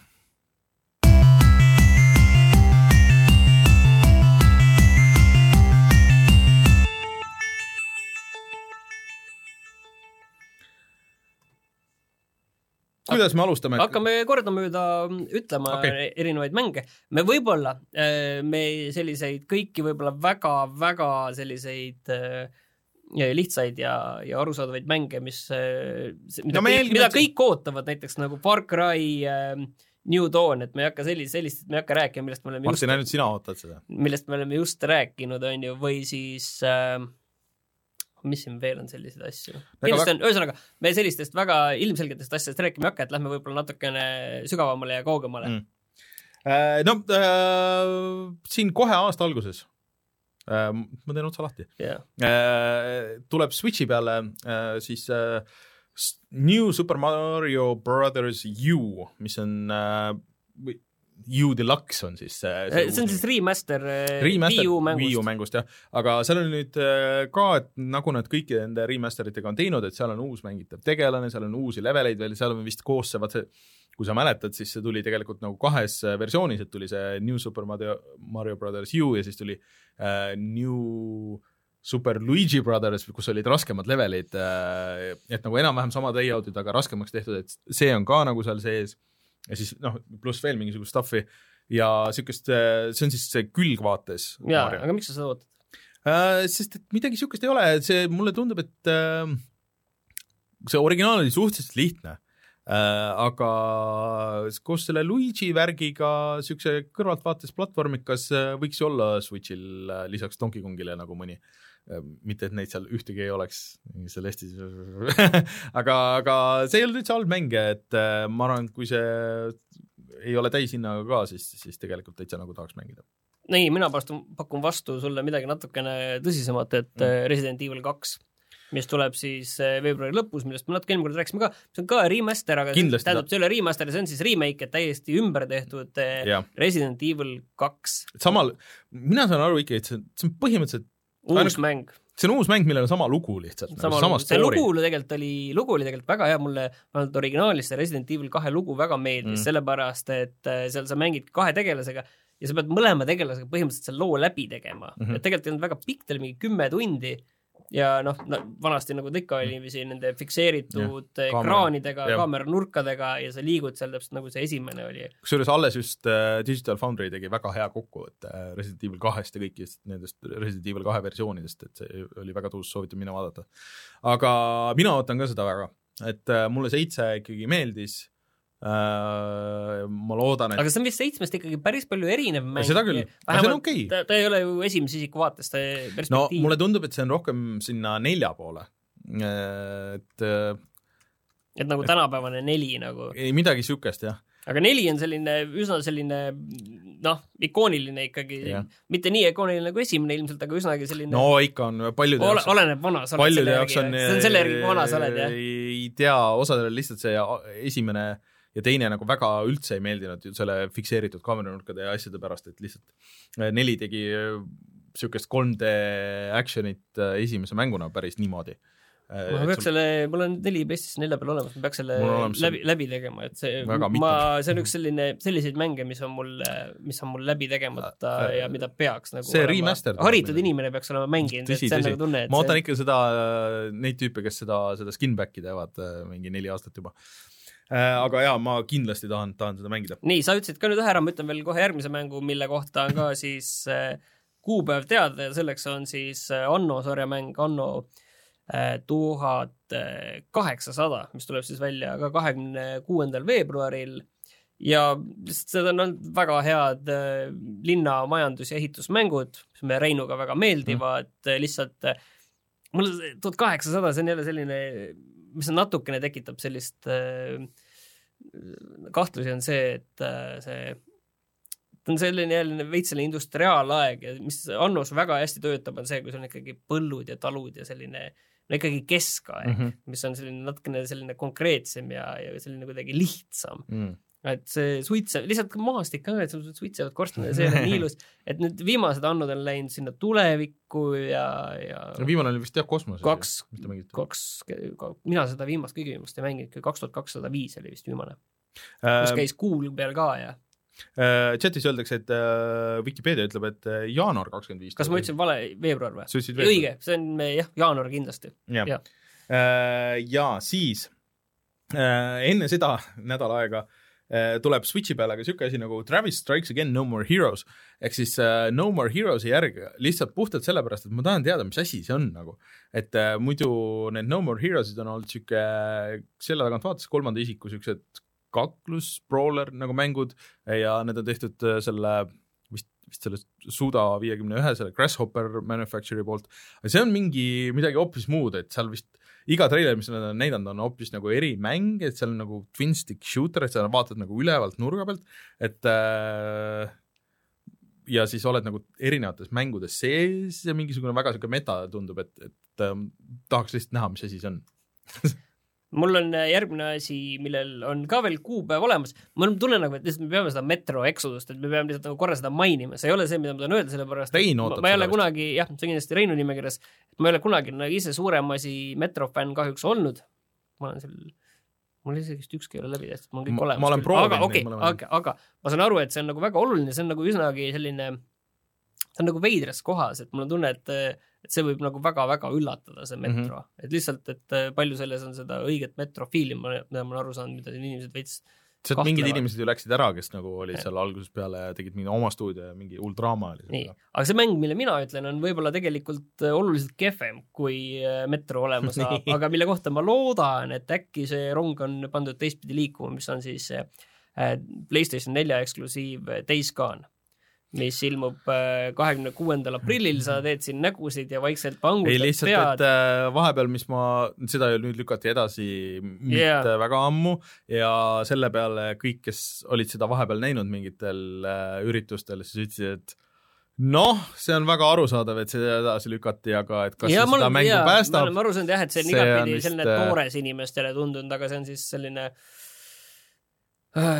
Kuidas me alustame? hakkame kordamööda ütlema okay. erinevaid mänge. me võib-olla, me selliseid kõiki võib-olla väga-väga selliseid äh, lihtsaid ja, ja arusaadavaid mänge, mis, mida, No no, me kõik, jälgime- mida kõik ootavad, näiteks nagu Far Cry äh, New Dawn, et me ei hakka sellist, sellist, me ei hakka rääkima, millest me oleme Martin, ainult sina ootad seda. millest me oleme just rääkinud, on ju, või siis äh, mis siin veel on selliseid asju? Kindlasti on, ühesõnaga, me sellistest väga ilmselgetest asjadest rääkima ei hakka, et lähme võib-olla natukene sügavamale ja kaugemale Mm. no äh, siin kohe aasta alguses äh,, ma teen otsa lahti yeah.. äh,, tuleb Switchi peale äh, siis äh, New Super Mario Brothers U, mis on äh, U Deluxe on siis äh, see on siis remaster, äh, remaster Wii U mängust Wii U. mängust jah, aga seal on nüüd äh, ka, et nagu nad kõikide nende remaster itega on teinud, et seal on uus mängitav tegelane, seal on uusi leveleid veel, seal on vist koos see, vaat see kui sa mäletad, siis see tuli tegelikult nagu kahes versioonis, et tuli see New Super Mario, Mario Brothers U ja siis tuli äh, New Super Luigi Brothers, kus olid raskemad levelid äh,, et nagu enam-vähem sama layout'id, aga raskemaks tehtud, et see on ka nagu seal sees ja siis noh, pluss veel mingisugust stuff'i ja niisugust, see on siis see külgvaates jaa, aga miks sa seda ootad? Äh, sest et midagi niisugust ei ole, see mulle tundub, et äh, see originaal oli suhteliselt lihtne. Äh,, aga koos selle Luigi värgiga niisuguse kõrvaltvaates platvormikas äh, võiks ju olla Switchil äh, lisaks Donkey Kongile nagu mõni. äh, mitte, et neid seal ühtegi ei oleks seal Eestis aga, aga see ei olnud üldse halb mäng, et äh, ma arvan, kui see ei ole täishinnaga ka, siis, siis tegelikult täitsa nagu tahaks mängida. nii, mina pakun, pakun vastu sulle midagi natukene tõsisemat, et Mm. mm. Resident Evil kaks, mis tuleb siis äh, veebruari lõpus, millest me natuke eelmine kord rääkisime ka, see on ka remaster, aga Kindlasti tähendab, see ei ole remaster, see on siis remake, et täiesti ümber tehtud äh, jah, Resident Evil kaks, samal, mina saan aru ikkagi, et see, see on põhimõtteliselt uus mäng. see on uus mäng, millel on sama lugu lihtsalt, sama nagu sama lugu, see story. lugu tegelikult oli, lugu oli tegelikult väga hea, mulle vähemalt originaalis see Resident Evil kahe lugu väga meeldis Mm. sellepärast et äh, seal sa mängid kahe tegelasega ja sa pead mõlema tegelasega põhimõtteliselt selle loo läbi tegema mm. -hmm. et tegelikult ei olnud väga pikk, ta oli mingi kümme tundi ja noh no,, vanasti nagu ta ikka oli vist nende fikseeritud ja, kaamera- ekraanidega, jah. kaameranurkadega ja sa liigud seal täpselt nagu see esimene oli. kusjuures alles just äh, Digital Foundry tegi väga hea kokkuvõtte äh, Resident Evil kahest ja kõikidest nendest Resident Evil kahe versioonidest, et see oli väga tõus, soovitan minna vaadata. aga mina ootan ka seda väga, et mulle seitse ikkagi meeldis. Ma loodan, et aga see on vist seitsmest ikkagi päris palju erinev mäng. seda küll, aga see on okei okay.. ta, ta ei ole ju esimese isiku vaatest no perspektiiv mulle tundub, et see on rohkem sinna nelja poole. et äh, et nagu tänapäevane neli nagu, ei midagi niisugust jah, aga neli on selline üsna selline noh, ikooniline ikkagi mitte nii ikooniline nagu esimene ilmselt, aga üsnagi selline no ikka on paljude ole, oleneb vana sa oled selle jaoks järgi see on selle järgi, kui vana sa oled jah. ei tea, osadele lihtsalt see esimene ja teine nagu väga üldse ei meeldinud selle fikseeritud kaameranurkade ja asjade pärast, et lihtsalt äh, neli tegi niisugust 3D action'it äh, esimese mänguna päris niimoodi. ma peaks selle, mul on neli PlayStation nelja peal olemas, ma peaks selle läbi, läbi tegema, et see, ma see on üks selline, selliseid mänge, mis on mul, mis on mul läbi tegemata Äh, ja mida peaks nagu see remaster haritud inimene peaks olema mänginud, et see on nagu tunne, et ma see ootan ikka seda, neid tüüpe, kes seda, seda skin-back'i teevad äh, mingi neli aastat juba. Aga jaa, ma kindlasti tahan, tahan seda mängida. nii, sa ütlesid ka nüüd ühe ära, ma ütlen veel kohe järgmise mängu, mille kohta on ka siis äh, kuupäev teada ja selleks on siis äh, Anno sarjamäng Anno äh, tuhat kaheksasada, mis tuleb siis välja ka kahekümne kuuendal veebruaril ja lihtsalt need on olnud väga head äh, linna majandus- ja ehitusmängud, mis meile Reinuga väga meeldivad mm., lihtsalt äh, mulle tuhat kaheksasada, see on jälle selline, mis on natukene tekitab sellist äh, kahtlusi, on see, et äh, see ta on selline jälle veits selline industriaalaeg ja mis Annos väga hästi töötab, on see, kui sul on ikkagi põllud ja talud ja selline no ikkagi keskaeg mm. -hmm. mis on selline natukene selline konkreetsem ja, ja selline kuidagi lihtsam mm. Et see suitsev, lihtsalt maastik ka, et sul suitsevad korstnad ja see on nii ilus, et need viimased annud on läinud sinna tulevikku ja, ja viimane oli vist jah, kosmoses. Kaks- mis kaks, mina seda viimast kõige viimast ei mänginud, kaks tuhat kakssada viis oli vist viimane, kus äh,. käis kuul peal ka ja äh, chatis öeldakse, et äh, Vikipeedia ütleb, et äh, jaanuar kakskümmend viis. kas ma ütlesin vale, veebruar või? õige, see on jah, jaanuar kindlasti. jah jah.. ja siis äh, enne seda nädal aega äh, tuleb Switchi peale ka siuke asi nagu Travis Strikes Again No More Heroes ehk siis äh, No More Heroes'i järg lihtsalt puhtalt sellepärast, et ma tahan teada, mis asi see on nagu. et äh, muidu need No More Heroes'id on olnud siuke, selle tagant vaatasin kolmanda isiku siuksed kaklus, brawler nagu mängud ja need on tehtud selle vist, vist selle Suda viiekümne ühe, selle Grasshopper Manufacture'i poolt. see on mingi midagi hoopis muud, et seal vist iga treiler, mis nad on näidanud, on hoopis nagu erimäng, et seal on nagu twin stick shooter, et sa vaatad nagu ülevalt nurga pealt, et äh, ja siis oled nagu erinevates mängudes sees ja mingisugune väga siuke meta tundub, et, et äh, tahaks lihtsalt näha, mis asi see on. mul on äh, järgmine asi, millel on ka veel kuupäev olemas. mul on tunne nagu, et lihtsalt me peame seda Metro Exodust, et me peame lihtsalt nagu korra seda mainima, see ei ole see, mida ma tahan öelda, sellepärast Rein ma, ootab ma ei seda ole kunagi, jah, see on kindlasti Reinu nimekirjas, ma ei ole kunagi nagu ise suurem asi Metro fänn kahjuks olnud. ma olen seal, mul isegi vist ükski ei ole läbi tehtud, mul on kõik Ma- olemas. ma olen proovinud aga okei, mõlemaid. aga, aga ma saan aru, et see on nagu väga oluline, see on nagu üsnagi selline, see on nagu veidras kohas, et mul on tunne, et et see võib nagu väga-väga üllatada, see Mhm. metro. Mm, -hmm. et lihtsalt, et äh, palju selles on seda õiget metrofiili, mida ma olen aru saanud, mida siin inimesed veits sealt mingid inimesed ju läksid ära, kes nagu olid seal algusest peale ja tegid mingi oma stuudio ja mingi hull draama oli nii. aga see mäng, mille mina ütlen, on võib-olla tegelikult äh, oluliselt kehvem kui äh, Metro olema saab, aga mille kohta ma loodan, et äkki see rong on pandud teistpidi liikuma, mis on siis PlayStation nelja eksklusiiv Days Gone, mis ilmub kahekümne kuuendal aprillil, sa teed siin nägusid ja vaikselt ei vangutad lihtsalt, pead et. äh, vahepeal, mis ma, seda nüüd lükati edasi mitte yeah. väga ammu ja selle peale kõik, kes olid seda vahepeal näinud mingitel äh, üritustel, siis ütlesid, et noh, see on väga arusaadav, et see edasi lükati, aga et kas ja see seda mängu jaa, me päästab oleme, aru saanud jah, et see on on igatpidi vist, selline äh, toores inimestele tundunud, aga see on siis selline äh,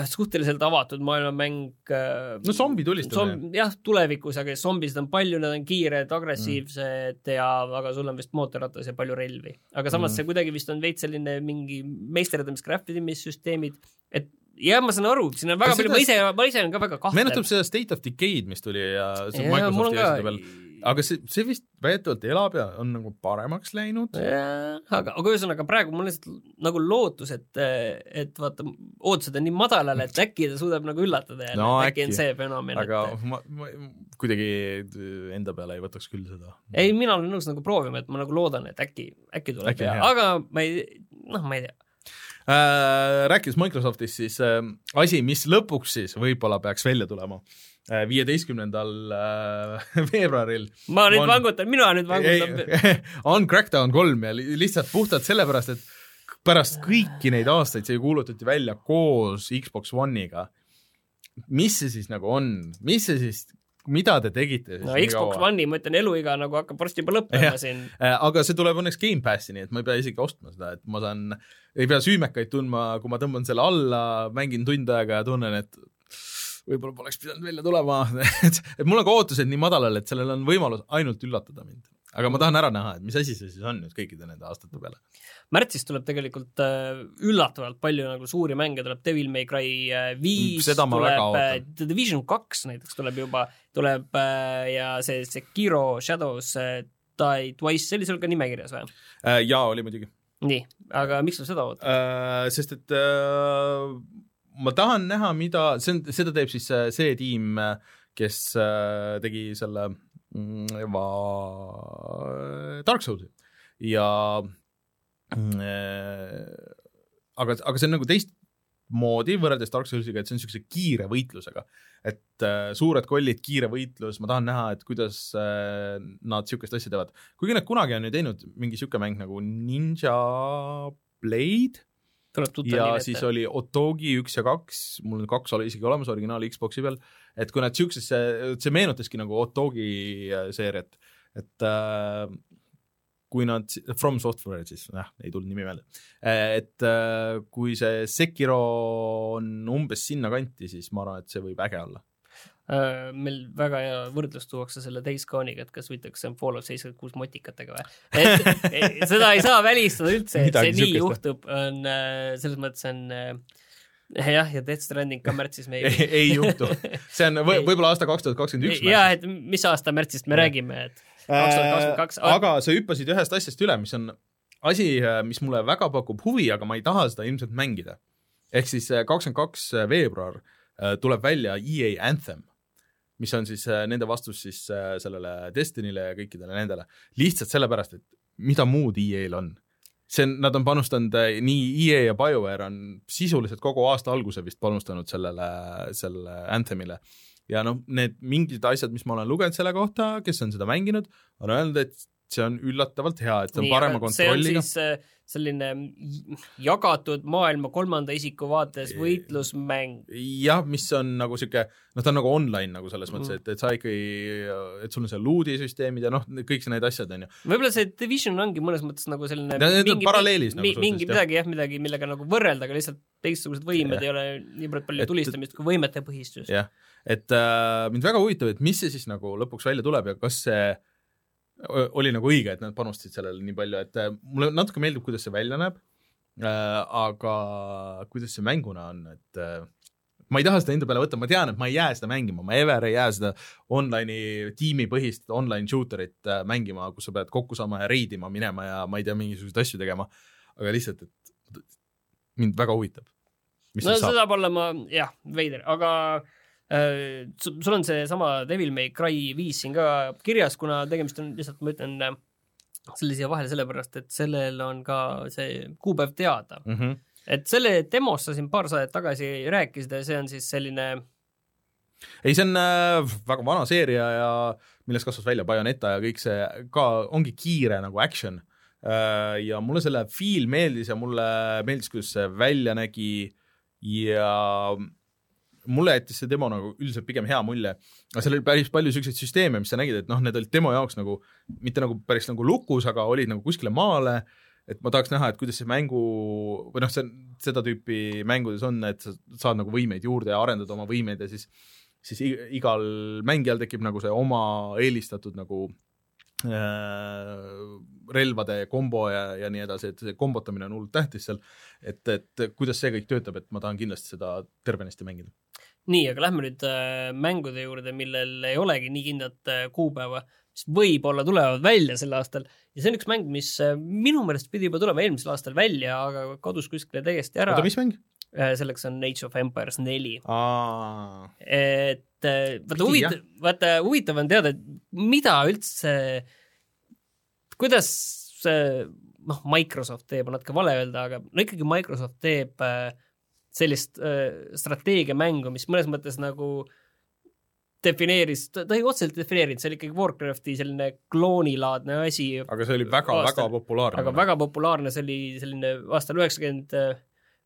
suhteliselt avatud maailmamäng äh, no zombi tulistamine. Zomb-, jah, tulevikus, aga zombisid on palju, nad on kiired, agressiivsed mm. ja aga sul on vist mootorratas ja palju relvi. aga samas Mm. see kuidagi vist on veits selline mingi meisterdamis, craftimissüsteemid, et jah, ma saan aru, siin on väga Aga palju, seda- ma ise, ma ise olen ka väga kahtlev. meenutab seda State of Decay'd, mis tuli ja see on Microsofti asjade peal, aga see, see vist väidetavalt elab ja on nagu paremaks läinud. aga, aga ühesõnaga praegu mul lihtsalt nagu lootus, et, et vaata, ootused on nii madalal, et äkki ta suudab nagu üllatada jälle No äkki on see fenomen, aga et ma, ma kuidagi enda peale ei võtaks küll seda. ei, mina olen nõus nagu proovima, et ma nagu loodan, et äkki, äkki tuleb Äkki hea. aga ma ei, noh, ma ei tea. äh,. rääkides Microsoftist, siis äh, asi, mis lõpuks siis võib-olla peaks välja tulema viieteistkümnendal äh, veebruaril ma nüüd On- vangutan, mina nüüd vangutan. on Crackdown kolm ja li- lihtsalt puhtalt sellepärast, et pärast kõiki neid aastaid see kuulutati välja koos Xbox One'iga. mis see siis nagu on, mis see siis, mida te tegite no Xbox One'i, ma ütlen, eluiga nagu hakkab varsti juba lõppema Jah. siin. Äh, aga see tuleb õnneks Gamepassi, nii et ma ei pea isegi ostma seda, et ma saan, ei pea süümekaid tundma, kui ma tõmban selle alla, mängin tund aega ja tunnen, et võib-olla poleks pidanud välja tulema et, et mul on ka ootused nii madalal, et sellel on võimalus ainult üllatada mind. aga ma tahan ära näha, et mis asi see siis on nüüd kõikide nende aastate peale. märtsis tuleb tegelikult äh, üllatavalt palju nagu suuri mänge, tuleb Devil May Cry äh, viis, tuleb äh. The Division kaks näiteks tuleb juba, tuleb ja see Sekiro Shadows Die Twice, see oli sul ka nimekirjas või? jaa, oli muidugi. nii, aga miks sa seda ootad? Äh, sest et äh, ma tahan näha, mida, see on, seda teeb siis äh, see tiim, kes äh, tegi selle mm, va- Dark Soulsi ja äh, aga, aga see on nagu teistmoodi võrreldes Dark Soulsiga, et see on niisuguse kiire võitlusega. et äh, suured kollid, kiire võitlus, ma tahan näha, et kuidas äh, nad niisugust asja teevad. kuigi nad kunagi on ju teinud mingi niisugune mäng nagu Ninja Blade ja siis ette. oli Otogi üks ja kaks, mul on kaks oli isegi olemas originaal Xbox'i peal, et kui nad siuksesse, see meenutaski nagu Otogi äh, seeriat, et äh, kui nad, From Software siis, jah, ei tulnud nimi meelde, et äh, kui see Sekiro on umbes sinnakanti, siis ma arvan, et see võib äge olla. Äh, meil väga hea võrdlus tuuakse selle Days Gone'iga, et kas võidakse Fallout seitsekümmend kuus motikatega või. seda ei saa välistada üldse, et see nii juhtub, on äh, selles mõttes on äh, jah, ja Death Stranding ka märtsis meil ei, ei juhtu, see on võib võib-olla aasta kaks tuhat kakskümmend üks. jah, et mis aasta märtsist me räägime, et kaks tuhat kakskümmend kaks. aga sa hüppasid ühest asjast üle, mis on asi, mis mulle väga pakub huvi, aga ma ei taha seda ilmselt mängida. ehk siis kakskümmend kaks veebruar tuleb välja EA Anthem mis on siis äh, nende vastus siis äh, sellele Destiny'le ja kõikidele nendele. lihtsalt sellepärast, et mida muud EA-l on. see on, nad on panustanud, äh, nii EA ja BioWare on sisuliselt kogu aasta alguse vist panustanud sellele, sellele Anthemile. ja noh, need mingid asjad, mis ma olen lugenud selle kohta, kes on seda mänginud, on öelnud, et see on üllatavalt hea, et see on Nii, parema kontrolliga. siis selline jagatud maailma kolmanda isiku vaates võitlusmäng. jah, mis on nagu sihuke, noh, ta on nagu online nagu selles mõttes, mhm. et, et sa ikkagi, et sul on seal loot'i süsteemid ja noh, kõik need asjad on ju. võib-olla see Division ongi mõnes mõttes nagu selline Need mingi, paralleelis mi, nagu mingi midagi jah, midagi, millega nagu võrrelda, aga lihtsalt teistsugused võimed ja. ei ole niivõrd palju et, tulistamist kui võimete põhistus. jah, et äh, mind väga huvitab, et mis see siis nagu lõpuks välja tuleb ja kas see oli nagu õige, et nad panustasid sellele nii palju, et äh, mulle natuke meeldib, kuidas see välja näeb äh,, aga kuidas see mänguna on, et äh, ma ei taha seda enda peale võtta, ma tean, et ma ei jää seda mängima, ma ever ei jää seda online'i tiimipõhist online shooter'it äh, mängima, kus sa pead kokku saama ja reidima minema ja ma ei tea, mingisuguseid asju tegema, aga lihtsalt, et mind väga huvitab. no see saab, saab olema jah, veider, aga Äh, sul on seesama Devil May Cry viis siin ka kirjas, kuna tegemist on lihtsalt, ma ütlen äh, selle siia vahele sellepärast, et sellel on ka see kuupäev teada mm. -hmm. et selle demost sa siin paar saadet tagasi rääkisid ja see on siis selline ei, see on äh, väga vana seeria ja millest kasvas välja Bayoneta ja kõik see ka ongi kiire nagu action äh,. ja mulle selle feel meeldis ja mulle meeldis, kuidas see välja nägi ja mulle jättis see demo nagu üldiselt pigem hea mulje, aga seal oli päris palju siukseid süsteeme, mis sa nägid, et noh, need olid demo jaoks nagu mitte nagu päris nagu lukus, aga olid nagu kuskile maale, et ma tahaks näha, et kuidas see mängu või noh, see seda tüüpi mängudes on, et sa saad nagu võimeid juurde ja arendada oma võimeid ja siis siis igal mängijal tekib nagu see oma eelistatud nagu äh, relvade kombo ja, ja nii edasi, et see kombotamine on hullult tähtis seal, et, et kuidas see kõik töötab, et ma tahan kindlasti seda tervenisti mängida nii, aga lähme nüüd äh, mängude juurde, millel ei olegi nii kindlat äh, kuupäeva, mis võib-olla tulevad välja sel aastal ja see on üks mäng, mis äh, minu meelest pidi juba tulema eelmisel aastal välja, aga kadus kuskile täiesti ära. oota, mis mäng? selleks on Age of Empires neli. et vaata huvitav, vaata huvitav on teada, et mida üldse, kuidas noh, Microsoft teeb, on natuke vale öelda, aga no ikkagi Microsoft teeb äh, sellist äh, strateegiamängu, mis mõnes mõttes nagu defineeris, ta ei otseselt defineerinud, see oli ikkagi Warcrafti selline kloonilaadne asi. aga see oli väga-väga populaarne. aga väga populaarne, see oli selline aastal üheksakümmend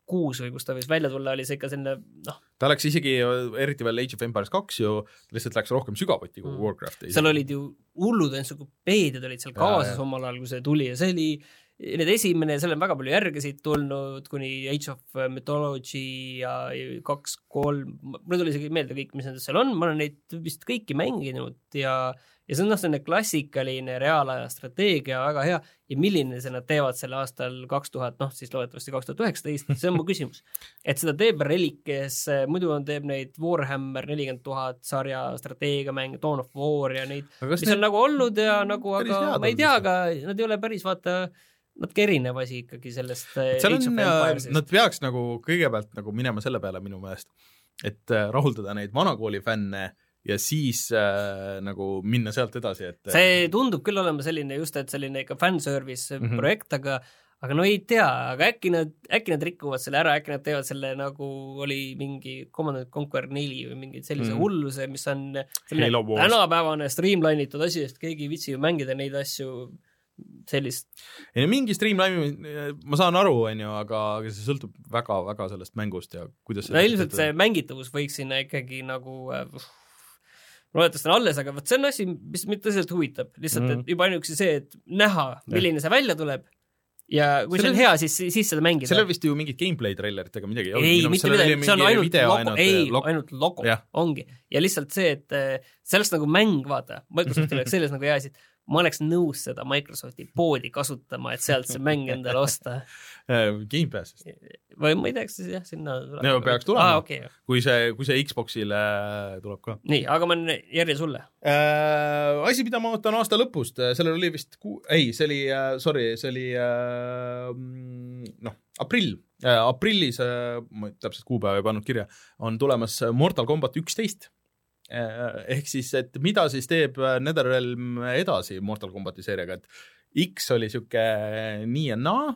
kuus või kus ta võis välja tulla, oli see ikka selline noh. ta läks isegi, eriti veel Age of Empires kaks ju, lihtsalt läks rohkem sügavuti kui mm. Warcraft. seal olid ju hullud entsüklopeediad olid seal kaasas omal ajal, kui see tuli ja see oli need esimene, seal on väga palju järgesid tulnud, kuni Age of Mythology ja kaks, kolm, mul ei tule isegi meelde kõik, mis nendest seal on, ma olen neid vist kõiki mänginud ja ja see on noh, selline klassikaline reaalaja strateegia, väga hea, ja milline see nad teevad sel aastal kaks tuhat, noh siis loodetavasti kaks tuhat üheksateist, see on mu küsimus. et seda teeb Relic, kes muidu on, teeb neid Warhammer nelikümmend tuhat sarja strateegiamänge, Dawn of War ja neid, mis need... on nagu olnud ja nagu, aga ma ei tea, aga nad ei ole päris vaata natuke erinev asi ikkagi sellest äh, seal on, nad peaks nagu kõigepealt nagu minema selle peale minu meelest, et äh, rahuldada neid vanakooli fänne ja siis äh, nagu minna sealt edasi, et see tundub küll olema selline just, et selline ikka fanservice mm -hmm. projekt, aga aga no ei tea, aga äkki nad, äkki nad rikuvad selle ära, äkki nad teevad selle nagu oli mingi Command Conquer neli või mingi sellise mm. hulluse, mis on selline tänapäevane streamline itud asi, sest keegi ei viitsi ju mängida neid asju sellist. ei no mingi streamline'i ma saan aru, on ju, aga, see sõltub väga-väga sellest mängust ja kuidas no ilmselt see mängitavus võiks sinna ikkagi nagu äh, see on alles, aga vot see on asi, mis mind tõsiselt huvitab, lihtsalt mm, et juba ainuüksi see, et näha, milline see välja tuleb. Ja kui sellel, see on hea, siis, siis seda mängida. sellel vist ju mingit gameplay trailerit ega midagi ei olnud. ei, mitte midagi, see on ainult logo, ei, ainult logo, ongi. ja lihtsalt see, et äh, sellest nagu mäng, vaata, Microsoftil oleks selles nagu hea asi, et ma oleks nõus seda Microsofti poodi kasutama, et sealt see mäng endale osta äh, Gamepassist. või ma ei tea, kas see jah, sinna no peaks tulema ah,, okay. kui see, kui see Xboxile tuleb ka. nii, aga ma olen järje sulle äh,. asi, mida ma ootan aasta lõpust, äh, sellel oli vist ku-, ei, see oli äh,, sorry, see oli äh, noh, aprill äh,, aprillis äh,, ma täpselt kuupäeva ei pannud kirja, on tulemas Mortal Combat üksteist ehk siis, et mida siis teeb äh, NetherRealm edasi Mortal Combati seeriaga, et X oli sihuke nii ja naa,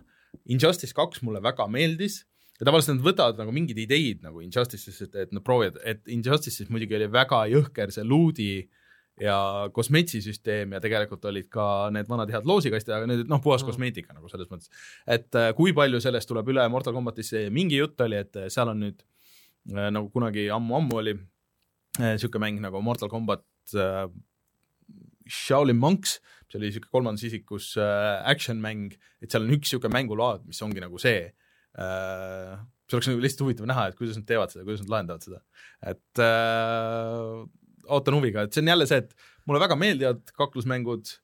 Injustice kaks mulle väga meeldis ja tavaliselt nad võtavad nagu mingeid ideid nagu Injustice'is, et, et nad proovivad, et Injustice'is muidugi oli väga jõhker see luudi ja kosmetsi süsteem ja tegelikult olid ka need vanad head loosikastid, aga need noh, puhas mm. kosmeetika nagu selles mõttes. et äh, kui palju sellest tuleb üle Mortal Combatisse, mingi jutt oli, et seal on nüüd nagu kunagi ammu-ammu oli niisugune äh, mäng nagu Mortal Combat äh, Shaolin Monks, mis oli niisugune kolmandas isikus äh, action mäng, et seal on üks niisugune mängulaad, mis ongi nagu see. Äh,, see oleks nagu lihtsalt huvitav näha, et kuidas nad teevad seda, kuidas nad lahendavad seda. et äh, ootan huviga, et see on jälle see, et mulle väga meeldivad kaklusmängud,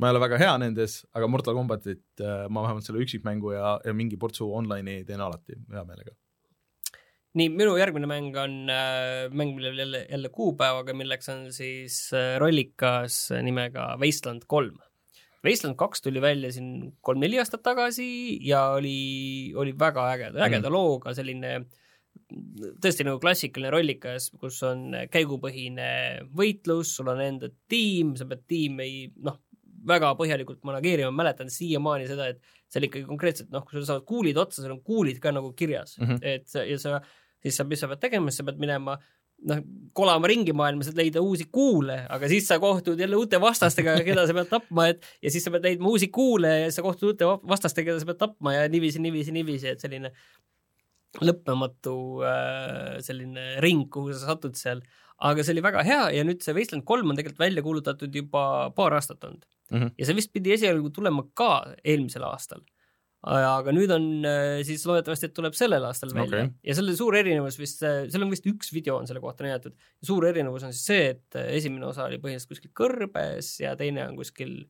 ma ei ole väga hea nendes, aga Mortal Combatit äh, ma vähemalt selle üksikmängu ja, ja mingi portsu online'i teen alati hea meelega nii, minu järgmine mäng on äh, mäng, millel jälle, jälle kuupäevaga, milleks on siis äh, rollikas nimega Wasteland kolm. Wasteland kaks tuli välja siin kolm-neli aastat tagasi ja oli, oli väga ägeda, ägeda mm. looga, selline tõesti nagu klassikaline rollikas, kus on käigupõhine võitlus, sul on enda tiim, sa pead tiimi noh, väga põhjalikult manageerima, mäletan siiamaani seda, et seal ikkagi konkreetselt noh, kui sul saavad kuulid otsa, seal on kuulid ka nagu kirjas mm, -hmm. et ja sa siis sa, mis sa pead tegema, siis sa pead minema noh, kolama ringi maailmas, et leida uusi kuule, aga siis sa kohtud jälle uute vastastega, keda sa pead tapma, et ja siis sa pead leidma uusi kuule ja sa kohtud uute vastastega, keda sa pead tapma ja niiviisi, niiviisi, niiviisi, et selline lõppematu äh, selline ring, kuhu sa satud seal. aga see oli väga hea ja nüüd see Wasteland kolm on tegelikult välja kuulutatud juba paar aastat olnud mm. -hmm. ja see vist pidi esialgu tulema ka eelmisel aastal aga nüüd on äh, siis loodetavasti, et tuleb sellel aastal välja okay. ja selle suur erinevus vist, äh, seal on vist üks video on selle kohta näidatud. suur erinevus on siis see, et äh, esimene osa oli põhiliselt kuskil kõrbes ja teine on kuskil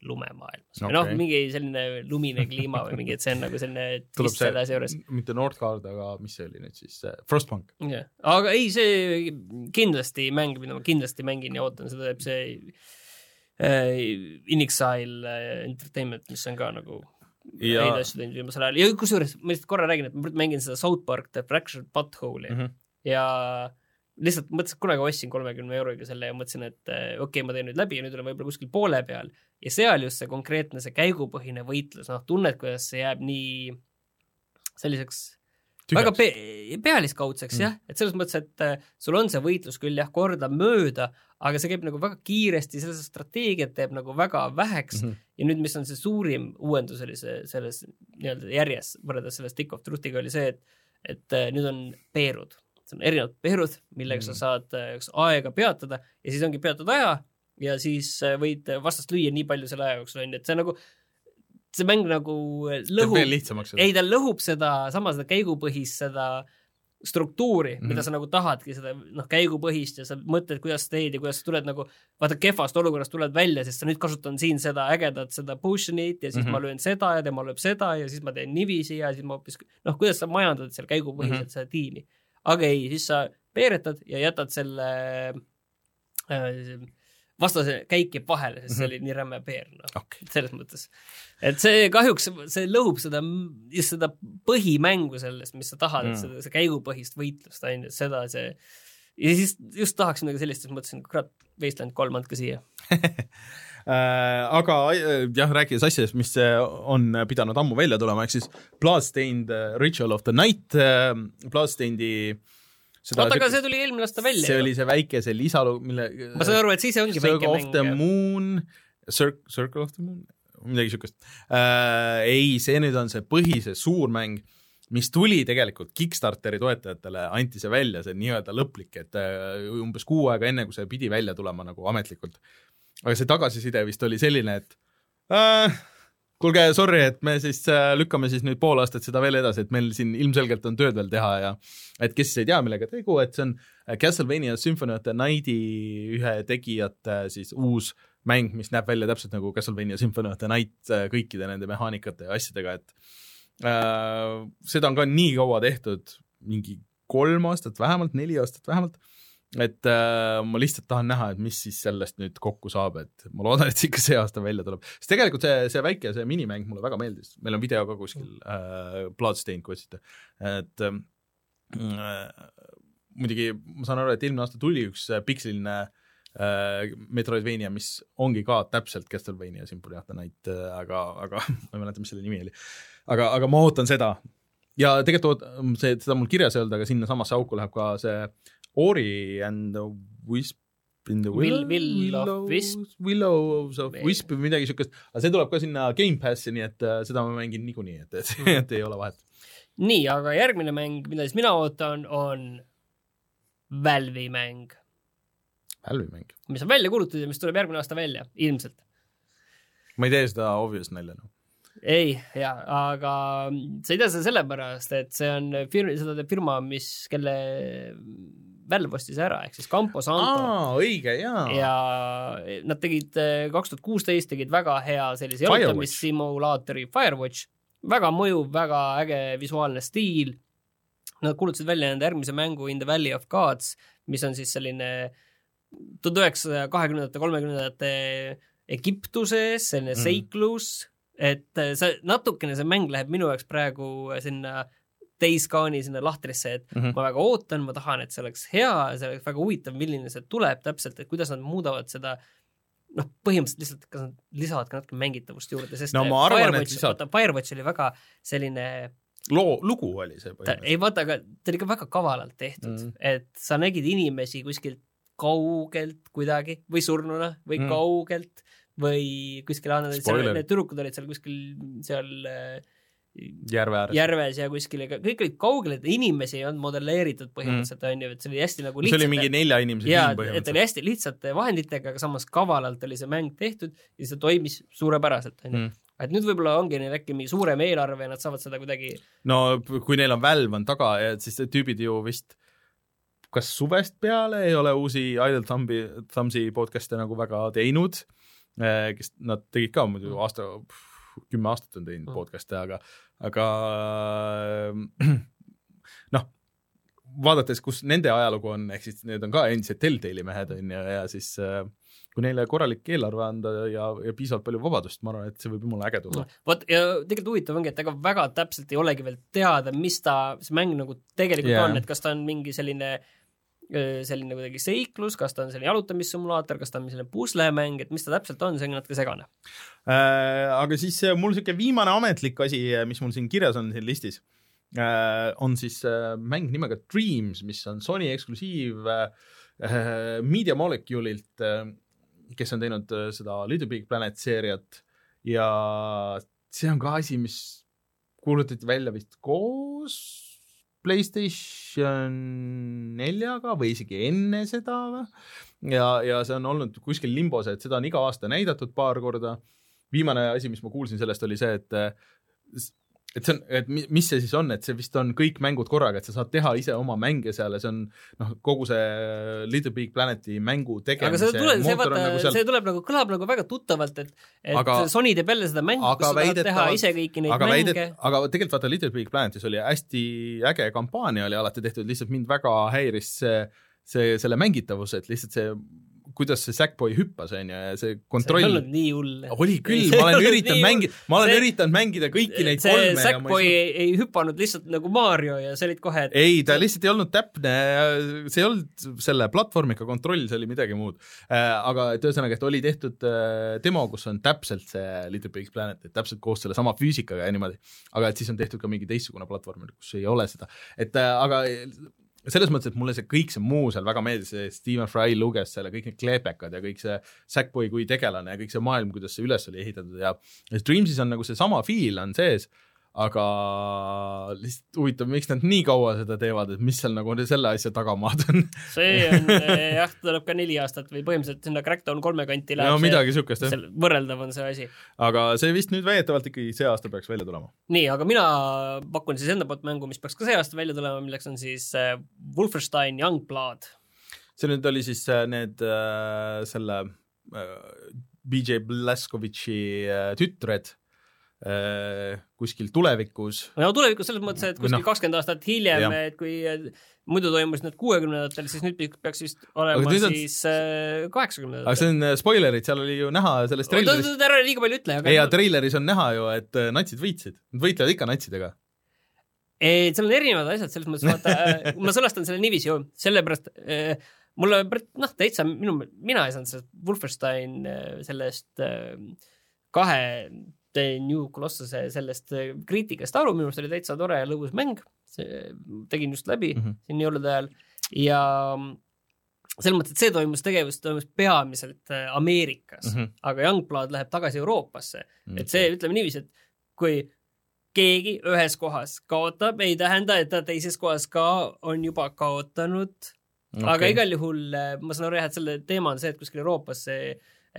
lumemaailmas okay. noh, mingi selline lumine kliima või mingi, et see on nagu selline twist selle asja juures. mitte Northgard, aga mis see oli nüüd siis, Frostpunk? jah, aga ei, see kindlasti mäng, mida ma kindlasti mängin ja ootan, seda teeb see äh, Inixile Entertainment, mis on ka nagu ja... neid asju teinud viimasel ajal. Ja kusjuures ma lihtsalt korra räägin, et ma mängin seda South Park The Fractured Butthole'i. Mm -hmm. ja lihtsalt mõtlesin, et kunagi ostsin kolmekümne euroga selle ja mõtlesin, et eh, okei okay,, ma teen nüüd läbi ja nüüd olen võib-olla kuskil poole peal. Ja seal just see konkreetne, see käigupõhine võitlus, noh, tunned, kuidas see jääb nii selliseks väga pe pealiskaudseks mm. jah, et selles mõttes, et äh, sul on see võitlus küll jah, kordamööda, aga see käib nagu väga kiiresti, selles strateegiat teeb nagu väga väheks mm -hmm. ja nüüd, mis on see suurim uuendus oli see selles nii-öelda järjes võrreldes selle Stick of Truthiga oli see, et et äh, nüüd on peerud, see on erinevad peerud, millega mm -hmm. sa saad äh, aega peatada ja siis ongi peatud aja ja siis võid vastast lüüa nii palju selle aja jooksul on ju, et see nagu see mäng nagu lõhub, ei ta lõhub seda, sama seda käigupõhist, seda struktuuri mm, -hmm. mida sa nagu tahadki, seda noh, käigupõhist ja sa mõtled, kuidas sa teed ja kuidas sa tuled nagu, vaata kehvast olukorrast tuled välja, sest sa nüüd kasutan siin seda ägedat, seda potion'it ja siis mm -hmm. ma löön seda ja tema lööb seda ja siis ma teen niiviisi ja siis ma hoopis, noh, kuidas sa majandad seal käigupõhiselt mm -hmm. seda tiimi. aga ei, siis sa peeretad ja jätad selle äh, vastase käik jääb vahele, sest see oli nii räme peer, noh okay., selles mõttes. et see kahjuks, see lõhub seda, just seda põhimängu sellest, mis sa tahad mm., et seda, see käigupõhist võitlust, on ju, seda see ja siis just tahaks midagi sellist, siis mõtlesin, kurat, Wasteland kolm andke siia äh, aga äh, jah, rääkides asjadest, mis on pidanud ammu välja tulema, ehk siis Bloodstained Ritual of the Night, äh, Bloodstainedi äh, oota, aga see tuli eelmine aasta välja see ju. oli see väike, see lisalugu, mille ma saan aru, et siis ongi Circle väike mäng. Circle of the Moon, Circle, Circle of the Moon, midagi siukest äh,. ei, see nüüd on see põhi, see suur mäng, mis tuli tegelikult Kickstarteri toetajatele, anti see välja, see nii-öelda lõplik, et äh, umbes kuu aega enne, kui see pidi välja tulema nagu ametlikult. aga see tagasiside vist oli selline, et äh, kuulge, sorry, et me siis äh, lükkame siis nüüd pool aastat seda veel edasi, et meil siin ilmselgelt on tööd veel teha ja et kes ei tea, millega tegu, et see on äh, Castlevania Symphony of the Night'i ühe tegijate siis uus mäng, mis näeb välja täpselt nagu Castlevania Symphony of the Night kõikide nende mehaanikate ja asjadega, et Äh, seda on ka nii kaua tehtud, mingi kolm aastat vähemalt, neli aastat vähemalt, et äh, ma lihtsalt tahan näha, et mis siis sellest nüüd kokku saab, et ma loodan, et see ikka see aasta välja tuleb. sest tegelikult see, see väike, see minimäng mulle väga meeldis, meil on video ka kuskil äh,, Bloodstained, kui otsite, et äh, muidugi ma saan aru, et eelmine aasta tuli üks piksliline äh, Metroidvania, mis ongi ka täpselt Castlevania Symphony of the Night äh,, aga, aga ma ei mäleta, mis selle nimi oli aga, aga ma ootan seda. ja tegelikult see, seda mul kirjas ei olnud, aga sinnasamasse auku läheb ka see Ori and the Wisp in the Will, Will of Wisp. Willows of Wisp või midagi siukest, aga see tuleb ka sinna Gamepassi, nii et uh, seda ma mängin niikuinii, et, et, et ei ole vahet. nii, aga järgmine mäng, mida siis mina ootan, on Valve'i mäng. Valve'i mäng? mis on välja kuulutatud ja mis tuleb järgmine aasta välja, ilmselt. ma ei tee seda obvious nalja, noh ei, jaa, aga sa ei tea seda sellepärast, et see on firma, seda teeb firma, mis, kelle Valve ostis ära, ehk siis Campo Santo. õige, jaa. ja nad tegid kaks tuhat kuusteist tegid väga hea sellise jalutamissimulaatori Firewatch, väga mõjuv, väga äge visuaalne stiil. Nad kuulutasid välja nende järgmise mängu In the Valley of Gods, mis on siis selline tuhande üheksasaja kahekümnendate, kolmekümnendate Egiptuses, selline mm. seiklus et äh, see natukene, see mäng läheb minu jaoks praegu sinna Dayscone'i sinna lahtrisse, et mm -hmm. ma väga ootan, ma tahan, et see oleks hea, see oleks väga huvitav, milline see tuleb täpselt, et kuidas nad muudavad seda noh, põhimõtteliselt lihtsalt, kas nad lisavad ka natuke mängitavust juurde, sest no ma arvan, et lisavad. Firewatch oli väga selline loo, lugu oli see põhimõtteliselt. ei vaata, aga ta oli ka väga kavalalt tehtud mm, -hmm. et sa nägid inimesi kuskilt kaugelt kuidagi või surnuna või mm. kaugelt või kuskil, need tüdrukud olid seal kuskil seal äh, järve ääres. järves ja kuskil, kõik olid kaugel, et inimesi ei olnud modelleeritud põhimõtteliselt mm., on ju, et see oli hästi nagu lihtsalt, see oli mingi nelja inimese tiim põhimõtteliselt. et oli hästi lihtsate vahenditega, aga samas kavalalt oli see mäng tehtud ja see toimis suurepäraselt, on ju mm. et nüüd võib-olla ongi neil äkki mingi suurem eelarve ja nad saavad seda kuidagi no kui neil on Valve on taga, siis tüübid ju vist kas suvest peale ei ole uusi Idle Thumb'i, Thumbs'i podcast'e nagu väga teinud Äh, kes nad tegid ka muidu aasta, kümme aastat on teinud mm. podcast'e, aga, aga noh, vaadates, kus nende ajalugu on, ehk siis need on ka endised Telltale'i mehed on ju, ja siis äh, kui neile korralik eelarve anda ja, ja piisavalt palju vabadust, ma arvan, et see võib jumala äge tulla. vot ja tegelikult huvitav ongi, et ega väga täpselt ei olegi veel teada, mis ta, see mäng nagu tegelikult yeah. on, et kas ta on mingi selline äh, selline kuidagi seiklus, kas ta on selline jalutamissimulaator, kas ta on selline puslemäng, et mis ta täpselt on, see on natuke segane äh,. aga siis mul niisugune viimane ametlik asi, mis mul siin kirjas on siin listis äh,, on siis äh, mäng nimega Dreams, mis on Sony eksklusiiv äh, Media Molecule'ilt äh,, kes on teinud äh, seda Little Big Planet seeriat ja see on ka asi, mis kuulutati välja vist koos Playstation neljaga või isegi enne seda või. ja, ja see on olnud kuskil limbos, et seda on iga aasta näidatud paar korda. viimane asi, mis ma kuulsin sellest, oli see, et et see on, et mis see siis on, et see vist on kõik mängud korraga, et sa saad teha ise oma mänge seal ja see on noh, kogu see Little Big Planeti mängu tegemise aga see tuleb, see vaata nagu, seal... see tuleb nagu, kõlab nagu väga tuttavalt, et et aga, Sony teeb jälle seda mängu, kus sa tahad teha ise kõiki neid aga mänge. Aga tegelikult vaata Little Big Planetis oli hästi äge kampaania oli alati tehtud, lihtsalt mind väga häiris see see, selle mängitavus, et lihtsalt see kuidas see Sackboy hüppas, on ju, ja see kontroll. see ei olnud nii hull. oli küll, ma olen üritanud mängida, ma olen see, üritanud mängida kõiki neid see kolme. Sackboy ei, ei, ei hüpanud lihtsalt nagu Mario ja sa olid kohe et.... ei, ta lihtsalt ei olnud täpne, see ei olnud selle platvormiga kontroll, see oli midagi muud. Äh, aga et ühesõnaga, et oli tehtud äh, demo, kus on täpselt see Little Big Planet, et täpselt koos sellesama füüsikaga ja niimoodi. aga et siis on tehtud ka mingi teistsugune platvorm, kus ei ole seda, et äh, aga selles mõttes, et mulle see kõik see muu seal väga meeldis, see Stephen Fry luges selle, kõik need kleepekad ja kõik see Sackboy kui tegelane ja kõik see maailm, kuidas see üles oli ehitatud ja, ja Dreamsis on nagu seesama feel on sees, aga lihtsalt huvitav, miks nad nii kaua seda teevad, et mis seal nagu selle asja tagamaad on see on jah, tuleb ka neli aastat või põhimõtteliselt sinna Crackdown kolme kanti läheb no midagi niisugust jah. võrreldav on see asi. aga see vist nüüd väidetavalt ikkagi see aasta peaks välja tulema. nii, aga mina pakun siis enda poolt mängu, mis peaks ka see aasta välja tulema, milleks on siis äh, Wolfenstein Youngblood. see nüüd oli siis äh, need äh, selle äh, BJ Blazkovitši äh, tütred kuskil tulevikus. no tulevikus selles mõttes, et kuskil noh. kakskümmend no, aastat hiljem, et kui muidu toimus need kuuekümnendatel, siis nüüd peaks vist olema on... siis äh, kaheksakümnendatel. aga see on äh, spoilerid, seal oli ju näha selles treileris. ära liiga palju ütle. ei, ja treileris on näha ju, et natsid võitsid, nad võitlevad ikka natsidega. ei, seal on erinevad asjad, selles mõttes, vaata ma sõnastan selle niiviisi ju, sellepärast mulle noh, täitsa minu, mina ei saanud sellest Wolfenstein sellest kahe New Colossuse sellest äh, kriitikast aru, minu arust oli täitsa tore ja lõbus mäng, tegin just läbi mm -hmm. siin jõulude ajal ja mm, selles mõttes, et see toimus, tegevus toimus peamiselt äh, Ameerikas mm, -hmm. aga Youngblood läheb tagasi Euroopasse mm. -hmm. et see, ütleme niiviisi, et kui keegi ühes kohas kaotab, ei tähenda, et ta teises kohas ka on juba kaotanud okay.. aga igal juhul äh, ma saan aru jah, et selle teema on see, et kuskil Euroopas see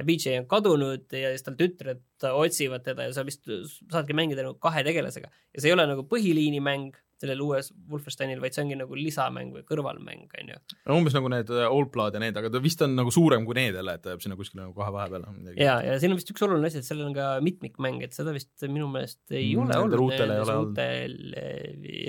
BJ on kadunud ja siis tal tütred otsivad teda ja sa vist saadki mängida nagu kahe tegelasega. ja see ei ole nagu põhiliini mäng sellel uues Wolfensteinil, vaid see ongi nagu lisamäng või kõrvalmäng, on ju. umbes nagu need äh, Old Blood ja need, aga ta vist on nagu suurem kui need jälle, et ta jääb sinna kuskile nagu kahe vahepeale. ja, ja siin on vist üks oluline asi, et sellel on ka mitmikmäng, et seda vist minu meelest ei mm, ole olnud. ruutel ei ole olnud.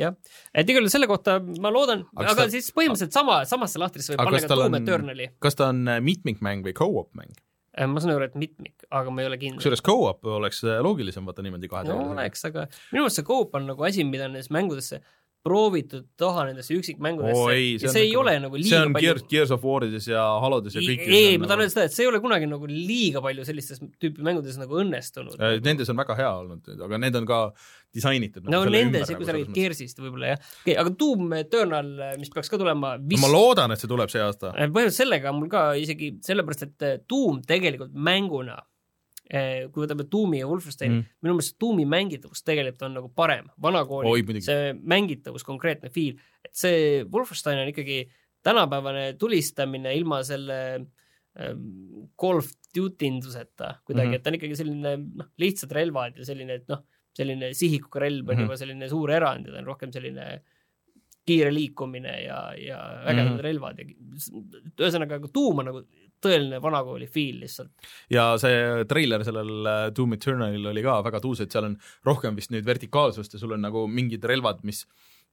jah, et igal juhul selle kohta ma loodan, aga, aga ta... siis põhimõtteliselt sama, samasse lahtrisse võib panna ka Doom Eternali. kas ta on äh, mitmikmäng või co-op mäng? Äh, ma saan aru, et mitmik, aga ma ei ole kindel. kusjuures co-op oleks äh, loogilisem vaata niimoodi kahe no oleks, aga minu meelest see co-op on nagu asi, mida nendesse mängudesse proovitud taha nendesse üksikmängudesse oh, ei, ja see ei ole nagu liiga see on palju... Gears, Gears of Warides ja Halodes ja kõik ei, ma tahan öelda seda, et see ei ole kunagi nagu liiga palju sellistes tüüpi mängudes nagu õnnestunud. Äh, nendes on väga hea olnud, aga need on ka disainitud. no nagu nendes, kui sa räägid Gearsist võib-olla jah. okei okay,, aga Doom Eternal, mis peaks ka tulema vist... ma loodan, et see tuleb see aasta. Äh, põhimõtteliselt sellega on mul ka isegi sellepärast, et äh, Doom tegelikult mänguna kui võtame Doomi ja Wolfensteini mm., minu meelest Doomi mängitavus tegelikult on nagu parem, vanakooli, see mängitavus, konkreetne feel, et see Wolfenstein on ikkagi tänapäevane tulistamine ilma selle ähm, Call of Duty nduseta kuidagi mm, -hmm. et ta on ikkagi selline noh, lihtsad relvad ja selline, et noh, selline sihikuga relv on mm -hmm. juba selline suur erand ja ta on rohkem selline kiire liikumine ja, ja vägevad mm -hmm. relvad ja ühesõnaga, tuum on nagu tõeline vanakooli feel lihtsalt. ja see treiler sellel äh, Doom Eternalil oli ka väga tuus, et seal on rohkem vist nüüd vertikaalsust ja sul on nagu mingid relvad, mis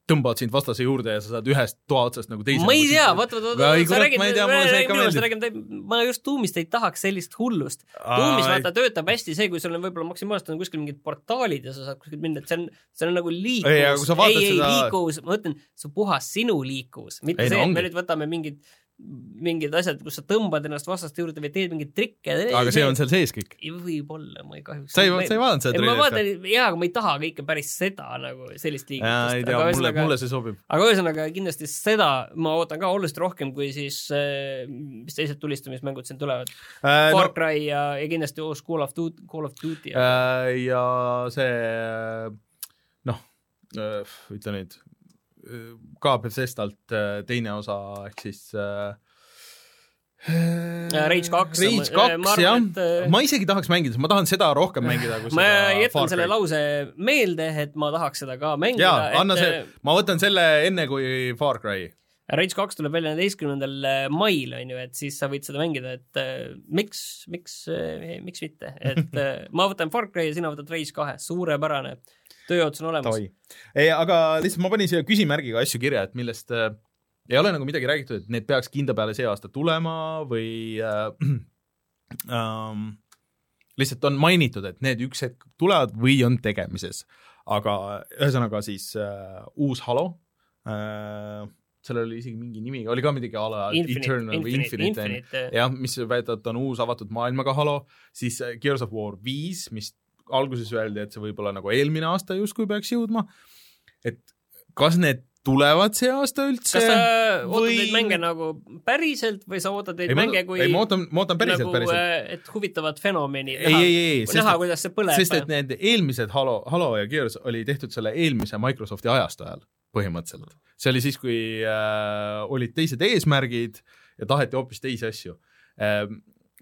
tõmbavad sind vastase juurde ja sa saad ühest toa otsast nagu teise. ma ei tea, vaata, vaata, vaata, sa räägid, minu arust räägime, ma just Doomist ei tahaks sellist hullust. Doomis vaata töötab hästi see, kui sul on võib-olla maksimaalselt on kuskil mingid portaalid ja sa saad kuskilt minna, et see on, see on nagu liikuvus. ei, ei, seda... liikuvus, ma mõtlen, see on puhas sinu liikuvus, mitte ei, see, et me nüüd võtame mingid mingid asjad, kus sa tõmbad ennast vastaste juurde või teed mingeid trikke. aga see on seal sees kõik? võib-olla, ma ei kahjuks. sa ei, sa ei vaadanud seda treilerit? ma vaatan, jaa, aga ma ei taha kõike päris seda nagu, sellist liigutust. ei tea, mulle, mulle see sobib. aga ühesõnaga kindlasti seda ma ootan ka oluliselt rohkem kui siis äh,, mis teised tulistamismängud siin tulevad äh,. Far no, Cry ja, ja kindlasti uus Call of Duty, Call of Duty. Äh, ja see noh, äh, ütle nüüd ka Bethesdalt äh, teine osa ehk siis äh, äh Rage kaks. Rage kaks, jah. ma isegi tahaks mängida, ma tahan seda rohkem mängida kui ma jätan selle lause meelde, et ma tahaks seda ka mängida. jaa, anna et... see, ma võtan selle enne kui Far Cry. Rage kaks tuleb välja neljateistkümnendal mail, on ju, et siis sa võid seda mängida, et miks, miks miks mitte, et ma võtan Far Cry ja sina võtad Rage kahe, suurepärane tööots on olemas. ei, aga lihtsalt ma panin siia küsimärgiga asju kirja, et millest äh, ei ole nagu midagi räägitud, et need peaks kindla peale see aasta tulema või äh, ähm, lihtsalt on mainitud, et need üks hetk tulevad või on tegemises. aga ühesõnaga siis äh, uus Halo äh,, sellel oli isegi mingi nimi, oli ka midagi a la Eternal või Infinite, Infinite, jah, mis väidetavalt on uus avatud maailmaga Halo, siis äh, Gears of War viis, mis alguses öeldi, et see võib-olla nagu eelmine aasta justkui peaks jõudma, et kas need tulevad see aasta üldse kas sa ootad või- neid mänge nagu päriselt või sa ootad neid ei, mänge kui ei, ma ootan, ma ootan päriselt nagu, päriselt. äh, et huvitavat fenomeni ei, ei, ei, näha, kuidas see põleb. sest et need eelmised Halo, Halo ja Gears oli tehtud selle eelmise Microsofti ajastu ajal põhimõtteliselt. see oli siis, kui äh, olid teised eesmärgid ja taheti hoopis teisi asju äh,.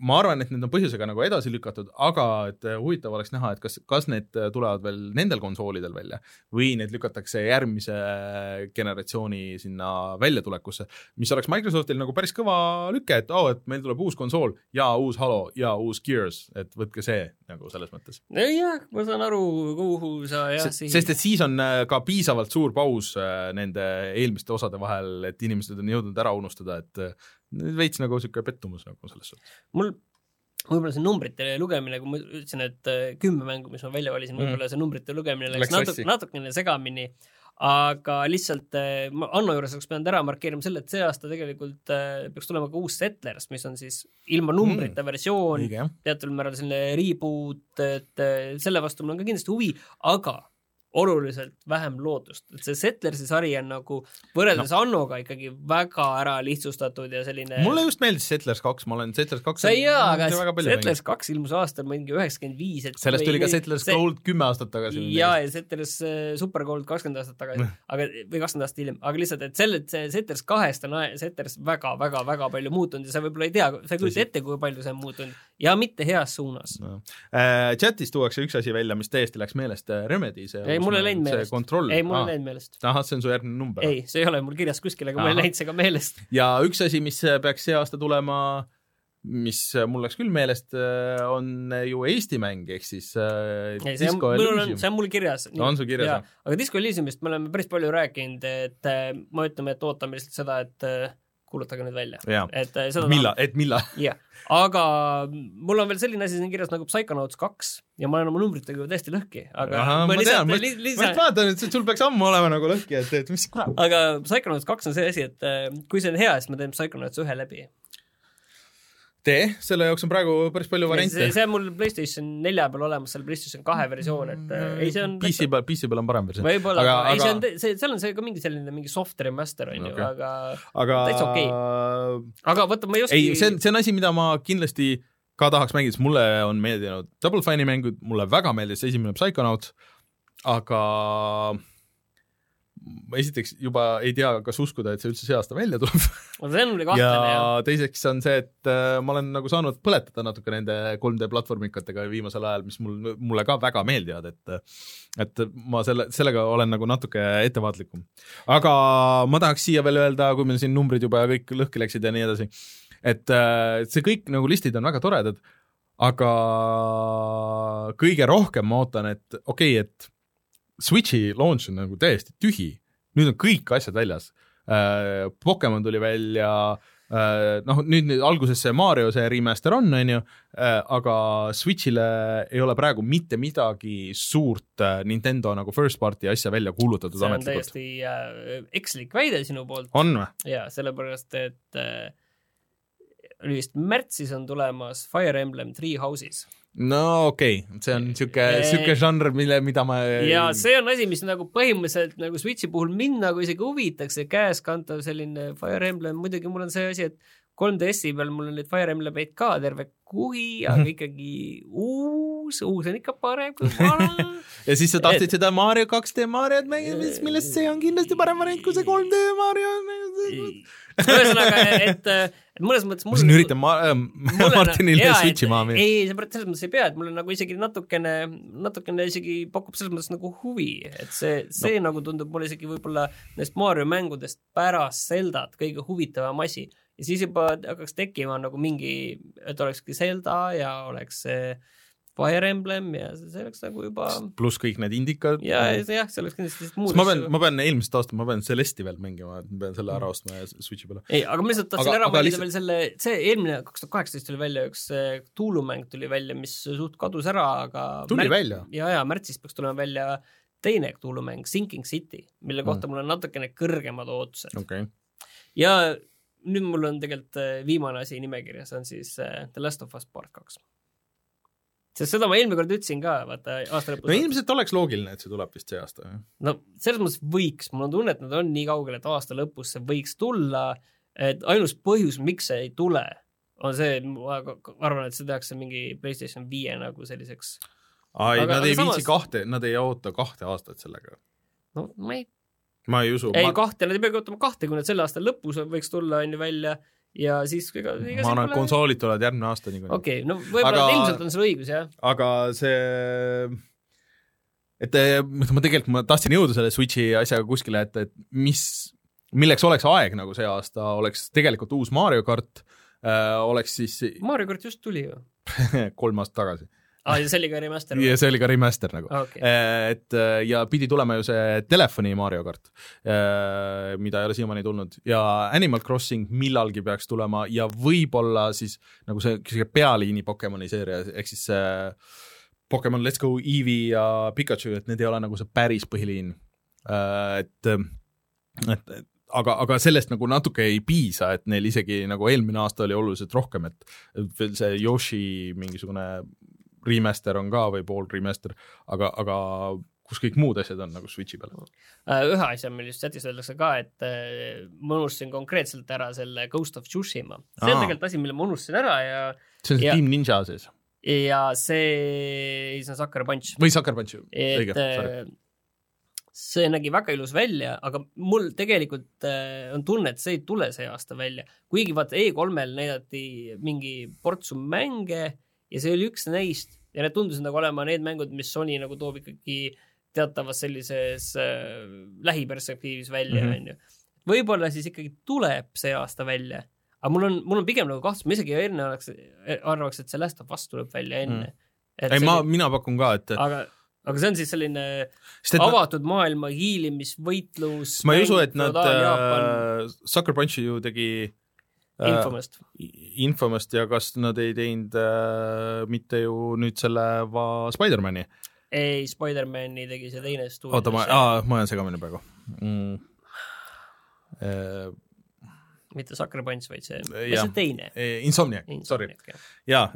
Ma arvan, et need on põhjusega nagu edasi lükatud, aga et äh, huvitav oleks näha, et kas, kas need äh, tulevad veel nendel konsoolidel välja või need lükatakse järgmise generatsiooni sinna väljatulekusse, mis oleks Microsoftil nagu päris kõva lüke, et oo oh,, et meil tuleb uus konsool ja uus Halo ja uus Gears, et võtke see nagu selles mõttes. jah, ma saan aru, kuhu sa jah Se- sest et siis on ka piisavalt suur paus nende eelmiste osade vahel, et inimesed on jõudnud ära unustada, et veits nagu niisugune pettumus nagu selles suhtes. mul võib-olla see numbrite lugemine, kui ma ütlesin, et äh, kümme mängu, mis ma välja valisin mm., võib-olla see numbrite lugemine läks, Läks natuke, natukene segamini, aga lihtsalt äh, ma Anno juures oleks pidanud ära markeerima selle, et see aasta tegelikult äh, peaks tulema ka uus Settlers, mis on siis ilma numbrite mm. versioon, teatud määral selline reboot, et selle vastu mul on ka kindlasti huvi, aga oluliselt vähem lootust, et see Settlersi sari on nagu võrreldes no. Annoga ikkagi väga ära lihtsustatud ja selline mulle just meeldis Settlers kaks, ma olen Settlers kaks sa jaa, aga Settlers kaks ilmus aastal mingi üheksakümmend viis, et sellest tuli ka Settlers see- Gold kümme aastat tagasi. jaa, ja Settlers äh, Super Gold kakskümmend aastat tagasi, aga, või kakskümmend aastat hiljem, aga lihtsalt, et selle, see Settlers kahest on Settlers väga-väga-väga palju muutunud ja sa võib-olla ei tea, sa ei kujuta ette, kui palju see on muutunud ja mitte heas suunas. no.. Äh, chatis tuuakse üks asi välja, mis täiesti läks meelest, Remedy see ei, mul ei läinud meelest. ei, mul ei läinud meelest. ahah, see on su järgmine number. ei, see ei ole mul kirjas kuskil, aga mul ei läinud see ka meelest. ja üks asi, mis peaks see aasta tulema, mis mul läks küll meelest, on ju Eesti mäng, ehk siis äh, ei, see on, mul on, see. on mul kirjas. on sul kirjas, jah? aga Disco Elysiumist me oleme päris palju rääkinud, et äh, ma ütleme, et ootame lihtsalt seda, et äh, kuulutage nüüd välja. jaa. et äh, seda millal, et millal? jah, aga mul on veel selline asi siin kirjas nagu Psychonauts kaks ja ma olen oma numbritega ju täiesti lõhki, aga Ahah, ma lihtsalt- tean, ma- ma just vaatan, et sul peaks ammu olema nagu lõhki, et, et mis kurat. aga Psychonauts kaks on see asi, et äh, kui see on hea, siis ma teen Psychonauts ühe läbi. tee, selle jaoks on praegu päris palju variante see, on mul Playstation nelja peal olemas, seal Playstation kahe versioon, et äh, ei, see on PC peal, PC peal on parem versioon. võib-olla, aga aga ei, see on see, seal on see ka mingi selline mingi soft remaster on ju Okei., aga aga täitsa okei. aga vaata, ma ei oska ei, see on, see on asi, mida ma kindlasti ka tahaks mängida, sest mulle on meeldinud Double Fine'i mängud, mulle väga meeldis esimene Psychonaut, aga ma esiteks juba ei tea, kas uskuda, et see üldse see aasta välja tuleb see on ja kahtlane jah. teiseks on see, et äh, ma olen nagu saanud põletada natuke nende 3D platvormikatega viimasel ajal, mis mul, mulle ka väga meeldivad, et et ma selle, sellega olen nagu natuke ettevaatlikum. aga ma tahaks siia veel öelda, kui meil siin numbrid juba kõik lõhki läksid ja nii edasi, et äh, see kõik nagu listid on väga toredad, aga kõige rohkem ma ootan, et okei okay,, et Switchi launch on nagu täiesti tühi, nüüd on kõik asjad väljas äh,. Pokemon tuli välja äh,, noh nüüd, alguses see Mario see remaster on, on ju äh,, aga Switch'ile ei ole praegu mitte midagi suurt Nintendo nagu first party asja välja kuulutatud see on ametlikult. täiesti äh, ekslik väide sinu poolt on või? ja sellepärast, et äh, oli vist märtsis on tulemas Fire Emblem Three Houses no okei okay., see on sihuke, Eh, sihuke žanr, mille, mida ma ja see on asi, mis nagu põhimõtteliselt nagu Switchi puhul mind nagu isegi huvitaks, see käeskantav selline Fire Emblem, muidugi mul on see asi, et 3DS-i peal mul on neid Fire Emblemeid ka terve kuhi, aga ikkagi uus, uus on ikka parem kui vana. ja siis sa tahtsid seda Mario 2D Mariot mängida, millest see on kindlasti parem variant kui see 3D Mario. ühesõnaga, et, et mõnes mõttes ma siin üritan ma- äh, Martinile Switchi maha müüa. ei, selles mõttes ei pea, et mul on nagu isegi natukene, natukene isegi pakub selles mõttes nagu huvi, et see, see no. nagu tundub mulle isegi võib-olla nendest Mario mängudest pärast Zeldat kõige huvitavam asi. ja siis juba hakkaks tekkima nagu mingi, et olekski Zelda ja oleks see Fire Emblem ja see oleks nagu juba pluss kõik need indikad. ja, jah, see oleks kindlasti muud ma pean, ma pean eelmisest aastast, ma pean Celesti veel mängima, et ma pean selle ära ostma ja Switchi peale. ei, aga ma lihtsalt tahtsin ära valida lihtsalt- veel selle, see eelmine kaks tuhat kaheksateist tuli välja üks Tulu mäng tuli välja, mis suht kadus ära, aga tuli välja? ja, ja märtsis peaks tulema välja teine Tulu mäng, Sinking City, mille kohta mul on natukene kõrgemad ootused. okei. ja nüüd mul on tegelikult äh, viimane asi nimekirjas on siis äh, The Last of Us Part kaks. Sest seda ma eelmine kord ütlesin ka, vaata aasta lõpus. no ilmselt oleks loogiline, et see tuleb vist see aasta, jah. no selles mõttes võiks, mul on tunne, et nad on nii kaugel, et aasta lõpus see võiks tulla, et ainus põhjus, miks see ei tule, on see, ma arvan, et see tehakse mingi PlayStation viie nagu selliseks ai, Aga- nad ei samas- viitsi kahte, nad ei oota kahte aastat sellega. no ma ei, ma ei usu. ei ma, kahte, nad ei peagi ootama kahte, kui nad selle aasta lõpus võiks tulla, on ju, välja ja siis ega, ega ma arvan, et konsoolid tulevad järgmine aasta niikuinii okei okay,, no võib-olla Aga- ilmselt on sul õigus, jah aga see, et ma tegelikult, ma tahtsin jõuda selle Switchi asjaga kuskile, et, et mis, milleks oleks aeg nagu see aasta, oleks tegelikult uus Mario kart äh,, oleks siis Mario kart just tuli ju. kolm aastat tagasi. aa, ja see oli ka remaster ja see oli ka remaster nagu. Okei, Eh, et eh, ja pidi tulema ju see telefoni Mario kart, mida ei ole siiamaani tulnud. Ja Animal Crossing millalgi peaks tulema ja võib-olla siis nagu see, pealiini Pokemoni seeria, ehk siis see Pokemon Let's Go Eevee ja Pikachu, et need ei ole nagu see päris põhiliin. et, et, et aga, aga sellest nagu natuke ei piisa, et neil isegi nagu eelmine aasta oli oluliselt rohkem, et et veel see Yoshi mingisugune remaster on ka või pool remaster, aga, aga kus kõik muud asjad on nagu Switchi peal? Äh, ühe asja meil just chatis öeldakse ka, et äh, ma unustasin konkreetselt ära selle Ghost of Tsushima. see on tegelikult asi, mille ma unustasin ära ja see on see Ja- Team Ninja sees ja see, see on Sucker Punch. või Sucker Punch, õige, et sorry. äh, see nägi väga ilus välja, aga mul tegelikult äh, on tunne, et see ei tule see aasta välja. kuigi vaata E3-l näidati mingi portsu mänge ja see oli üks neist ja need tundusid nagu olema need mängud, mis Sony nagu toob ikkagi teatavas sellises äh, lähiperspektiivis välja, Mhm. onju. võib-olla siis ikkagi tuleb see aasta välja, aga mul on, mul on pigem nagu kahtlus, ma isegi enne oleks, arvaks, et see Last of Us tuleb välja enne Mm. ei, ma, mina pakun ka, et aga, aga see on siis selline sest avatud maailma hiilimisvõitlus. ma ei usu, et nad äh, Sucker Punchi ju tegi äh, Infomast. Infomast ja kas nad ei teinud äh, mitte ju nüüd selle va- Spider-mani ei, Spider-mani tegi see teine stuudio. oota, ma, aa, ma olen segamini praegu mm.. Äh, mitte Sucker Punch, vaid see, mis see teine? Insomniac, sorry. jaa,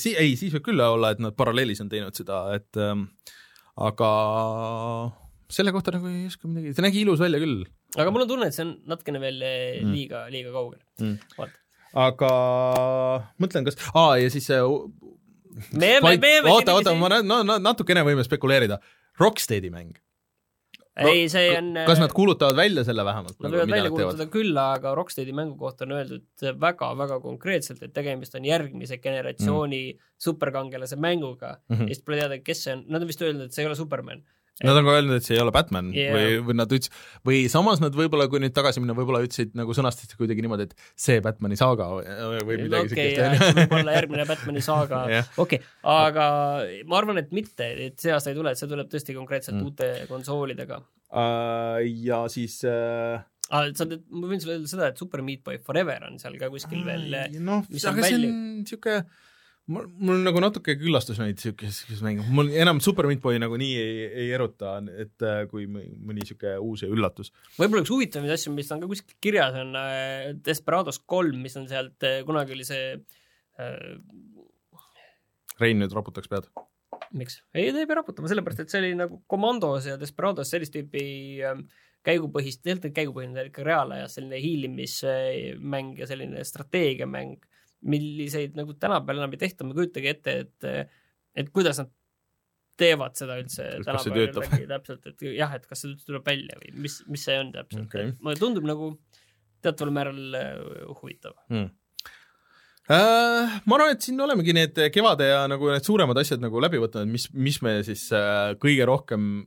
si-, ei, siis võib küll olla, et nad paralleelis on teinud seda, et ähm, aga selle kohta nagu ei oska midagi, see nägi ilus välja küll aga mul on tunne, et see on natukene veel Mm. liiga, liiga kaugel mm.. aga mõtlen, kas, aa ja siis see me jääme, me jääme. oota, oota, ma no, no, natukene võime spekuleerida. Rocksteadi mäng. ei, see on. kas nad kuulutavad välja selle vähemalt? Nad võivad välja kuulutada küll, aga Rocksteadi mängu kohta on öeldud väga-väga konkreetselt, et tegemist on järgmise generatsiooni mm. superkangelase mänguga mm. ja -hmm. siis pole teada, kes see on, nad on vist öelnud, et see ei ole Superman. Nad on ka öelnud, et see ei ole Batman yeah. või, või nad ütlesid, või samas nad võib-olla, kui nüüd tagasi minna, võib-olla ütlesid nagu sõnastasid kuidagi niimoodi, et see Batmani saaga või midagi okei, siukest jah, võib-olla järgmine Batmani saaga okei okay,, aga ma arvan, et mitte, et see aasta ei tule, et see tuleb tõesti konkreetselt Mm. uute konsoolidega. uh,. ja siis uh, Ah, sa tead, ma võin sulle öelda seda, et Super Meat Boy Forever on seal ka kuskil veel. noh, aga see on siuke mul, mul nagu natuke küllastus neid siukest, mänge, mul enam Super Meat Boy nagu nii ei, ei eruta, et äh, kui mõ- mõni siuke uus ja üllatus. võib-olla üks huvitavaid asju, mis on ka kuskil kirjas, on äh, Desperados kolm, mis on sealt äh,, kunagi oli see äh,, Rein nüüd raputaks pead. miks? ei, ta ei pea raputama, sellepärast et see oli nagu Commandos ja Desperados sellist tüüpi äh, käigupõhist, tegelikult käigupõhine, ikka reaalajas selline hiilimismäng ja selline strateegiamäng, milliseid nagu tänapäeval enam ei tehta, ma ei kujutagi ette, et, et kuidas nad teevad seda üldse tänapäeval jällegi täpselt, et jah, et kas see üldse tuleb välja või mis, mis see on täpselt okay., mulle tundub nagu teataval määral äh, huvitav. Hmm. Äh, ma arvan, et siin olemegi need kevade ja nagu need suuremad asjad nagu läbi võtnud, mis, mis me siis äh, kõige rohkem,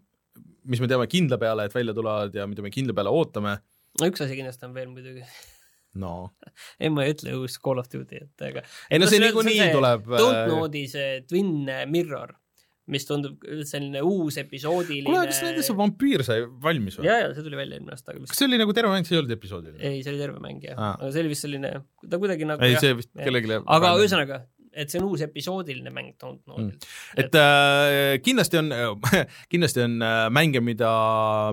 mis me teame kindla peale, et välja tulevad ja mida me kindla peale ootame. no üks asi kindlasti on veel muidugi, no ei ma ei ütle uus Call of Duty, et aga ei no see niikuinii tuleb. äh, Dontnode'i see Twin Mirror, mis tundub selline uus episoodiline. kuule, kas nendest see vampüür sai valmis või? ja, ja see tuli välja eelmine aasta, kas see oli nagu terve mäng, see ei olnud episoodiline? ei, see oli terve mäng jah Aa. aga see oli vist selline, ta kuidagi nagu ei, see vist kellelegi aga ühesõnaga, et see on uus episoodiline mäng Dontnodil mm.. et äh, kindlasti on kindlasti on äh, mänge, mida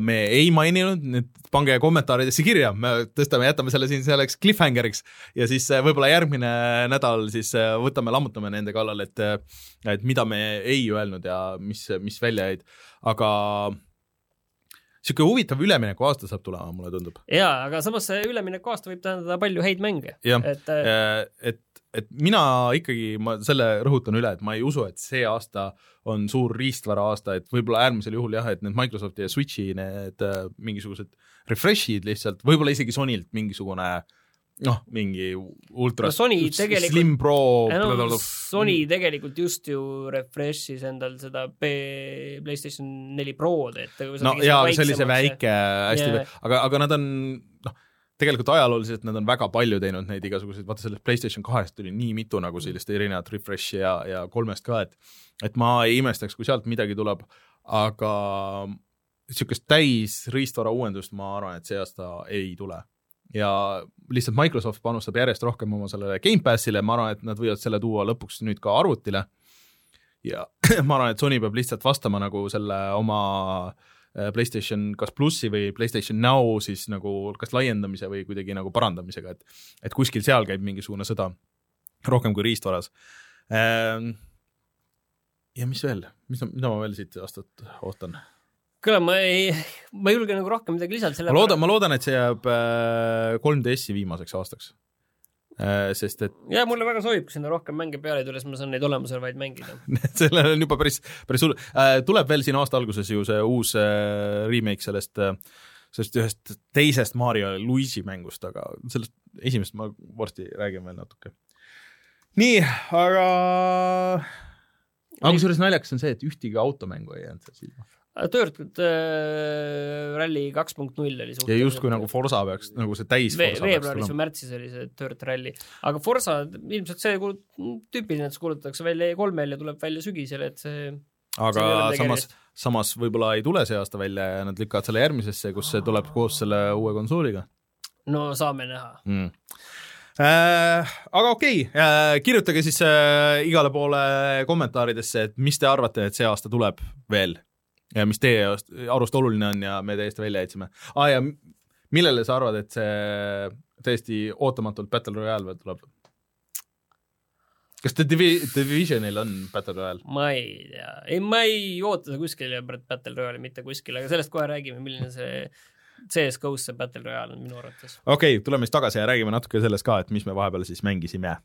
me ei maininud, nüüd pange kommentaaridesse kirja, me tõstame, jätame selle siin selleks cliffhangeriks. Ja siis äh, võib-olla järgmine nädal siis äh, võtame, lammutame nende kallal, et et mida me ei öelnud ja mis, mis välja jäid, aga niisugune huvitav üleminekuaasta saab tulema, mulle tundub. jaa, aga samas see üleminekuaasta võib tähendada palju häid mänge. et, äh, et, et mina ikkagi, ma selle rõhutan üle, et ma ei usu, et see aasta on suur riistvara aasta, et võib-olla äärmisel juhul jah, et need Microsofti ja Switchi need äh, mingisugused refresh'id lihtsalt, võib-olla isegi Sonylt mingisugune noh, mingi ultra no Sony tegelikult, Slim Pro no, Sony tegelikult just ju refresh'is endal seda P, PlayStation neli Prod, et no jaa, see oli see väike hästi yeah., aga, aga nad on tegelikult ajalooliselt nad on väga palju teinud neid igasuguseid, vaata sellest PlayStation kahest tuli nii mitu nagu sellist erinevat refresh'i ja, ja kolmest ka, et et ma ei imestaks, kui sealt midagi tuleb, aga niisugust täis riistvara uuendust ma arvan, et see aasta ei tule ja lihtsalt Microsoft panustab järjest rohkem oma sellele Gamepassile, ma arvan, et nad võivad selle tuua lõpuks nüüd ka arvutile. ja ma arvan, et Sony peab lihtsalt vastama nagu selle oma äh, PlayStation kas plussi või PlayStation Now siis nagu kas laiendamise või kuidagi nagu parandamisega, et et kuskil seal käib mingisugune sõda rohkem kui riistvaras. Ähm, ja mis veel, mis, mida ma veel siit aastat ootan? kuule, ma ei, ma ei julge nagu rohkem midagi lisada ma loodan, ma loodan, et see jääb 3DS-i äh, viimaseks aastaks. Äh, sest et ja mulle väga sobib, kui sinna rohkem mänge peale ei tule, siis ma saan neid olemasolevaid mängida sellel on juba päris, päris hull. Äh, tuleb veel siin aasta alguses ju see uus remake sellest, sellest ühest teisest Mario Luigi mängust, aga sellest esimest ma varsti räägin veel natuke. nii, aga aga kusjuures naljakas on see, et ühtegi automängu ei jäänud seal silma Dirt äh, Rally kaks punkt null oli ja justkui nagu Forsa peaks, nagu see täis Ve veebruaris või märtsis oli see Dirt Rally, aga Forsa ilmselt see kuulut-, tüüpiline, et see kuulutatakse välja E3-l ja tuleb välja sügisel, et see aga samas, samas võib-olla ei tule see aasta välja ja nad lükkavad selle järgmisesse, kus see tuleb koos selle uue konsooliga. no saame näha. Mm. Äh, aga okei okay, äh,, kirjutage siis äh, igale poole kommentaaridesse, et mis te arvate, et see aasta tuleb veel ja mis teie arust oluline on ja me täiesti välja jätsime ah,. ja millele sa arvad, et see täiesti ootamatult Battle Royale veel tuleb? kas The Divi-, Divisionil on Battle Royale? ma ei tea, ei ma ei oota seda kuskil Battle Royale'i mitte kuskil, aga sellest kohe räägime, milline see CS-GO-s see Battle Royale on minu arvates. okei okay,, tuleme siis tagasi ja räägime natuke sellest ka, et mis me vahepeal siis mängisime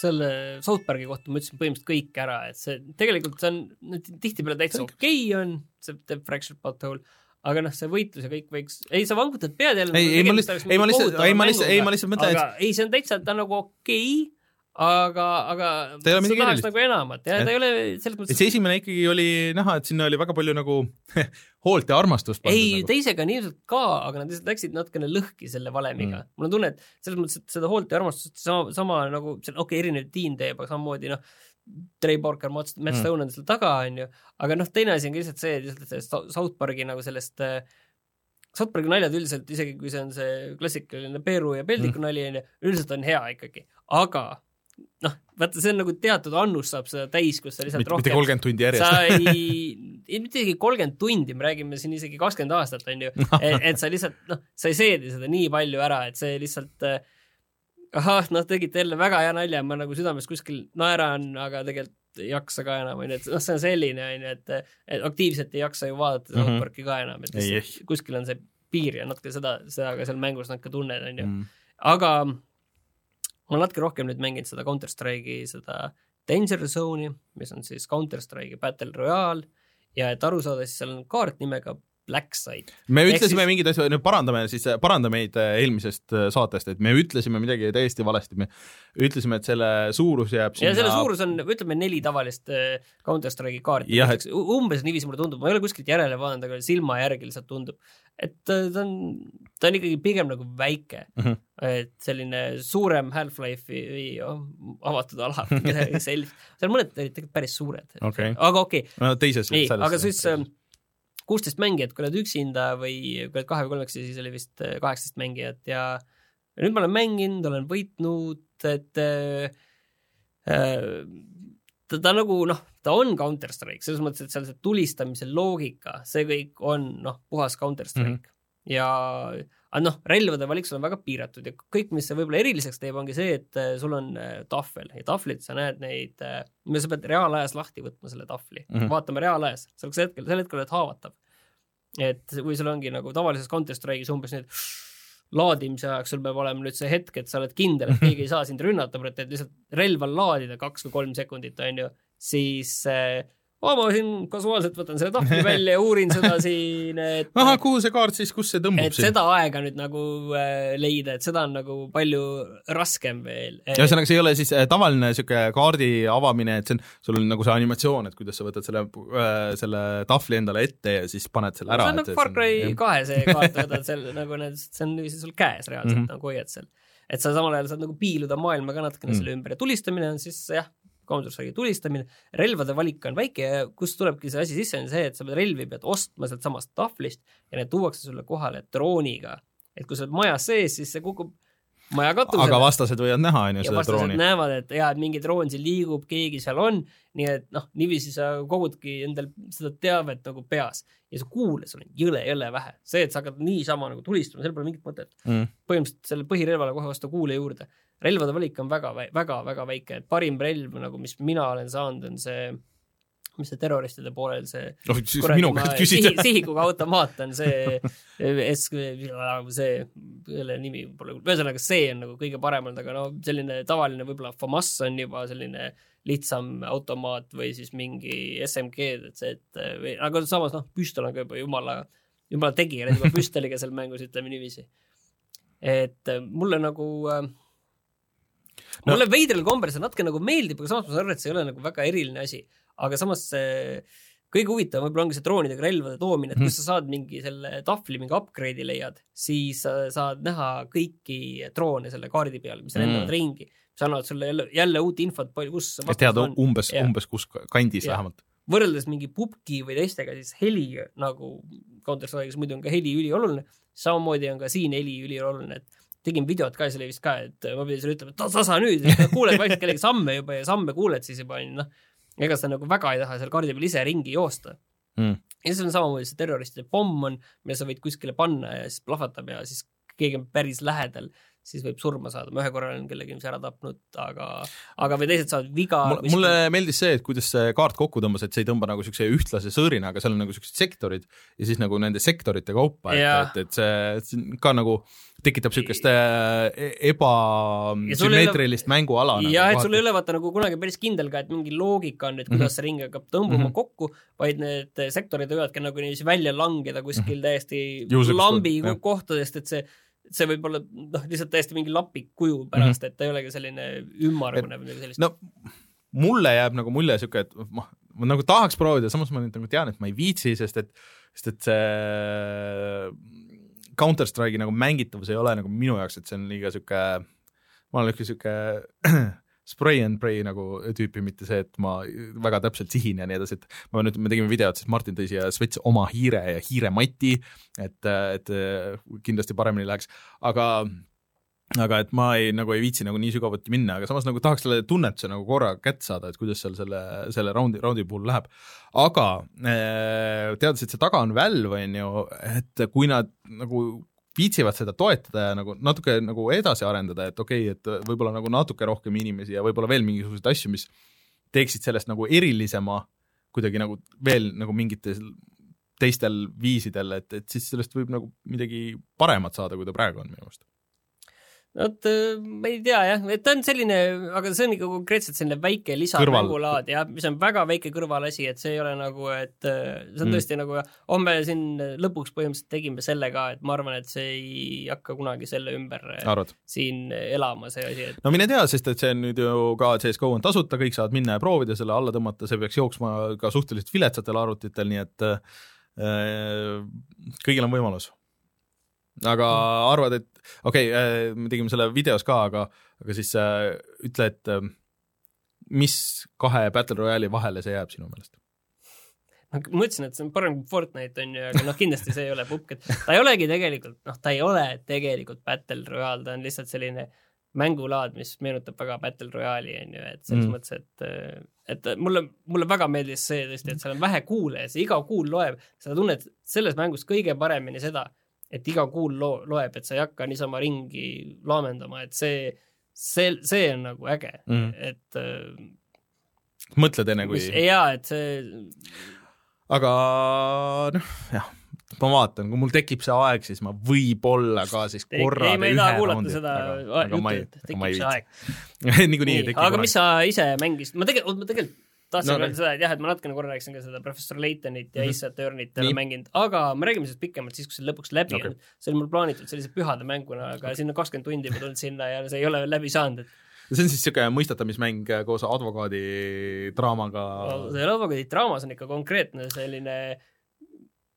selle South Park'i kohta ma ütlesin põhimõtteliselt kõik ära, et see tegelikult see on tihtipeale täitsa okei okay on, see teeb Fractured Butthole, aga noh, see võitlus ja kõik võiks, ei sa vangutad pead jälle. ei, ei ma lihtsalt, ei ma lihtsalt, ei ma lihtsalt, ei ma lihtsalt mõtlen, et ei, see on täitsa, ta on nagu okei okay, aga, aga sa tahaks nagu enamat ja ta ei ole selles mõttes. see esimene ikkagi oli näha, et sinna oli väga palju nagu hoolt ja armastust. ei nagu., teisega on ilmselt ka, aga nad lihtsalt läksid natukene lõhki selle valemiga mm.. mul on tunne, et selles mõttes, et seda hoolt ja armastust sama, sama nagu, okei okay,, erinev tiim teeb, aga samamoodi noh, Trey Parker, Matt mm. Stone on seal taga, onju, aga noh, teine asi on ka lihtsalt see, et lihtsalt sellest South Park'i nagu sellest äh, South Park'i naljad üldiselt, isegi kui see on see klassikaline Peeru ja Peldiku mm. nali, onju, üldiselt on hea ikkagi, aga noh, vaata, see on nagu teatud annus saab seda täis, kus sa lihtsalt mitte, rohkem mitte kolmkümmend tundi järjest. sa ei, mitte isegi kolmkümmend tundi, me räägime siin isegi kakskümmend aastat, on ju et, sa lihtsalt noh, sa ei seedi seda nii palju ära, et see lihtsalt eh, ahah, noh, tegite jälle väga hea nalja, ma nagu südames kuskil naeran, aga tegelikult ei jaksa ka enam, onju, et noh, see on selline, onju, et, et aktiivselt ei jaksa ju vaadata South mm -hmm. Park'i ka enam, et lihtsalt kuskil on see piir ja natuke seda, seda ka seal mängus nad ka tunned, onju. Mhm. aga ma olen natuke rohkem nüüd mänginud seda Counter Strike'i, seda Danger Zone'i, mis on siis Counter Strike'i Battle Royale. Ja et aru saada, siis seal on kaart nimega Blackside. me ütlesime siis... mingeid asju, nüüd parandame siis, paranda meid äh, eelmisest äh, saatest, et me ütlesime midagi täiesti valesti, me ütlesime, et selle suurus jääb sinna ja selle suurus on, ütleme neli tavalist äh, Counter Strike'i kaarti, et... umbes niiviisi mulle tundub, ma ei ole kuskilt järele vaadanud, aga silma järgi lihtsalt tundub, et ta on, ta on ikkagi pigem nagu väike. Mm, -hmm. et selline suurem Half-Life'i oh, avatud ala, midagi sellist, seal mõned olid tegelikult päris suured. Okay., aga okei. Okay.. no teises ei, aga siis äh, kuusteist mängijat, kui oled üksinda või kui oled kahe või kolmekesi, siis oli vist äh, kaheksateist mängijat ja nüüd ma olen mänginud, olen võitnud, et äh, äh, ta, ta nagu noh, ta on Counter Strike selles mõttes, et seal see tulistamise loogika, see kõik on noh, puhas Counter Strike mm -hmm. ja aga noh, relvade valik sul on väga piiratud ja kõik, mis see võib-olla eriliseks teeb, ongi see, et äh, sul on äh, tahvel ja tahvlit sa näed neid, sa pead reaalajas lahti võtma selle tahvli mm. -hmm. vaatama reaalajas, selleks hetkel, sel hetkel oled haavatav. et kui sul ongi nagu tavalises Counter Strike'is umbes nüüd laadimise ajaks sul peab olema nüüd see hetk, et sa oled kindel, et keegi ei saa sind rünnata, et lihtsalt relva laadida kaks või kolm sekundit, on ju, siis äh, oh, ma siin kasuaalselt võtan selle tahvli välja ja uurin seda siin, et ahah, kuhu see kaart siis, kus see tõmbub et seda aega nüüd nagu äh, leida, et seda on nagu palju raskem veel. ühesõnaga, see ei ole siis äh, tavaline niisugune kaardi avamine, et see on, sul on nagu see animatsioon, et kuidas sa võtad selle äh,, selle tahvli endale ette ja siis paned selle ära. see on nagu Far Cry kahe see kaart, võtad seal nagu need, see on niiviisi sul käes reaalselt mm. -hmm. nagu hoiad seal. et sa samal ajal saad nagu piiluda maailma ka natukene Mm. -hmm. selle ümber ja tulistamine on siis jah, Counter Strike'i tulistamine, relvade valik on väike ja kust tulebki see asi sisse, on see, et sa pead relvi pead ostma sealt samast tahvlist ja need tuuakse sulle kohale drooniga. et kui sa oled majas sees, siis see kukub maja katusele. aga vastased võivad näha, on ju, seda drooni. näevad, et jaa, et mingi droon siin liigub, keegi seal on, nii et noh, niiviisi sa kogudki endal seda teavet nagu peas ja sa kuuled, sul on jõle-jõle vähe. see, et sa hakkad niisama nagu tulistama, seal pole mingit mõtet. Mm. põhimõtteliselt selle põhirelvale kohe vastu kuule juurde. Relvade valik on väga, väga, väga väike, et parim relv nagu, mis mina olen saanud, on see, mis see terroristide poolel see siis minu käest küsida sihi,. sihikuga automaat on see S, see, selle nimi pole, ühesõnaga see on nagu kõige parem olnud, aga no selline tavaline võib-olla FAMAS on juba selline lihtsam automaat või siis mingi SMG-d, et see, et või aga samas noh, püstol on ka juba jumala, jumala tegija juba püstoliga seal mängus, ütleme niiviisi. et mulle nagu äh, No- mulle veidral kombel see natuke nagu meeldib, aga samas ma saan aru, et see ei ole nagu väga eriline asi. aga samas see kõige huvitavam võib-olla ongi see droonidega relvade toomine, et Mhm. kui sa saad mingi selle tahvli mingi upgrade'i leiad, siis sa saad näha kõiki droone selle kaardi peal, mis lendavad Mm. ringi, mis annavad sulle jälle, jälle uut infot, palju, kus et teada umbes, Jah. umbes kus kandis Jah. vähemalt. võrreldes mingi pubgi või teistega, siis heli nagu Counter Strike'is muidu on ka heli ülioluline, samamoodi on ka siin heli ülioluline, et tegin videot ka, see oli vist ka, et ma pidin sulle ütlema, et tasa nüüd, kuuled vaikselt kellegi samme juba ja samme kuuled siis juba onju, noh. ega sa nagu väga ei taha seal kaardi peal ise ringi joosta Mm. ja siis on samamoodi see terroristide pomm on, mille sa võid kuskile panna ja siis plahvatab ja siis keegi on päris lähedal, siis võib surma saada, ma ühe korra olen kellegi ilmselt ära tapnud, aga, aga või teised saavad viga. mulle meeldis see, et kuidas see kaart kokku tõmbas, et see ei tõmba nagu siukse ühtlase sõõrina, aga seal on nagu siuksed sektorid ja siis nagu nende sektorite kaupa, et, et, et see, see ka nagu tekitab siukest äh, e- ei ole- ebasümmeetrilist mänguala. nagu jah, et sul ei ole vaata nagu kunagi päris kindel ka, et mingi loogika on, et kuidas mm -hmm. see ring hakkab tõmbuma mm Mhm. -hmm. kokku, vaid need sektorid võivadki nagu niiviisi välja langeda kuskil mm -hmm. täiesti lambi kohtadest, et see, see võib olla noh, lihtsalt täiesti mingi lapik kuju pärast mm, -hmm. et ta ei olegi selline ümmargune või midagi sellist. no mulle jääb nagu mulje siuke, et ma, ma nagu tahaks proovida, samas ma nüüd nagu tean, et ma ei viitsi, sest et, sest et see Counter Strike'i nagu mängitavus ei ole nagu minu jaoks, et see on liiga siuke, ma olen ikka siuke spray and pray nagu tüüpi, mitte see, et ma väga täpselt sihin ja nii edasi, et ma nüüd, me tegime videot, siis Martin tõi siia Svets oma hiire ja hiiremati, et, et kindlasti paremini läheks, aga aga et ma ei, nagu ei viitsi nagu nii sügavuti minna, aga samas nagu tahaks selle tunnetuse nagu korra kätte saada, et kuidas seal selle, selle raundi, raundi puhul läheb. aga eh, teades, et see taga on Valve, on ju, et kui nad nagu viitsivad seda toetada ja nagu natuke nagu edasi arendada, et okei okay,, et võib-olla nagu natuke rohkem inimesi ja võib-olla veel mingisuguseid asju, mis teeksid sellest nagu erilisema kuidagi nagu veel nagu mingitel teistel viisidel, et, et siis sellest võib nagu midagi paremat saada, kui ta praegu on minu meelest. Vot äh, ma ei tea jah, et ta on selline, aga see on ikka konkreetselt selline väike lisamängulaad jah, mis on väga väike kõrvalasi, et see ei ole nagu, et äh, see on Mm. tõesti nagu, homme siin lõpuks põhimõtteliselt tegime selle ka, et ma arvan, et see ei hakka kunagi selle ümber äh, arvad? siin elama, see asi, et no mine tea, sest et see on nüüd ju ka CSGO on tasuta, kõik saavad minna ja proovida selle alla tõmmata, see peaks jooksma ka suhteliselt viletsatel arvutitel, nii et äh, kõigil on võimalus. Aga arvad, et okei okay,, me tegime selle videos ka, aga, aga siis äh, ütle, et äh, mis kahe Battle Royale'i vahele see jääb sinu meelest? ma mõtlesin, et see on parem kui Fortnite on ju, aga noh, kindlasti see ei ole pupk, et ta ei olegi tegelikult, noh, ta ei ole tegelikult Battle Royale, ta on lihtsalt selline mängulaad, mis meenutab väga Battle Royale'i on ju, et selles mm. mõttes, et et mulle, mulle väga meeldis see tõesti, et seal on vähe kuule ja see iga kuul loeb, sa tunned selles mängus kõige paremini seda, et iga kuul lo-, loeb, et sa ei hakka niisama ringi laamendama, et see, see, see on nagu äge. Mm., et mõtled enne, kui jaa, et see aga noh, jah, ma vaatan, kui mul tekib see aeg, siis ma võib-olla ka siis korra ei, me ei taha kuulata seda juttu, et tekib see aeg. Niikuinii tekib aga mis sa ise mängisid, ma tegelikult, ma tegelikult tahtsin no, öelda seda, et jah, et ma natukene korra rääkisin ka seda professor Laytonit ja mm -hmm. Ace Attorney't olen mänginud, aga me räägime sellest pikemalt siis, kui see lõpuks läbi okay. on. see oli mul plaanitud sellise pühade mänguna, aga siin on kakskümmend tundi ma tulnud sinna ja see ei ole veel läbi saanud, et see on siis niisugune mõistatamismäng koos advokaadi draamaga no,? seal advokaadi draamas on ikka konkreetne selline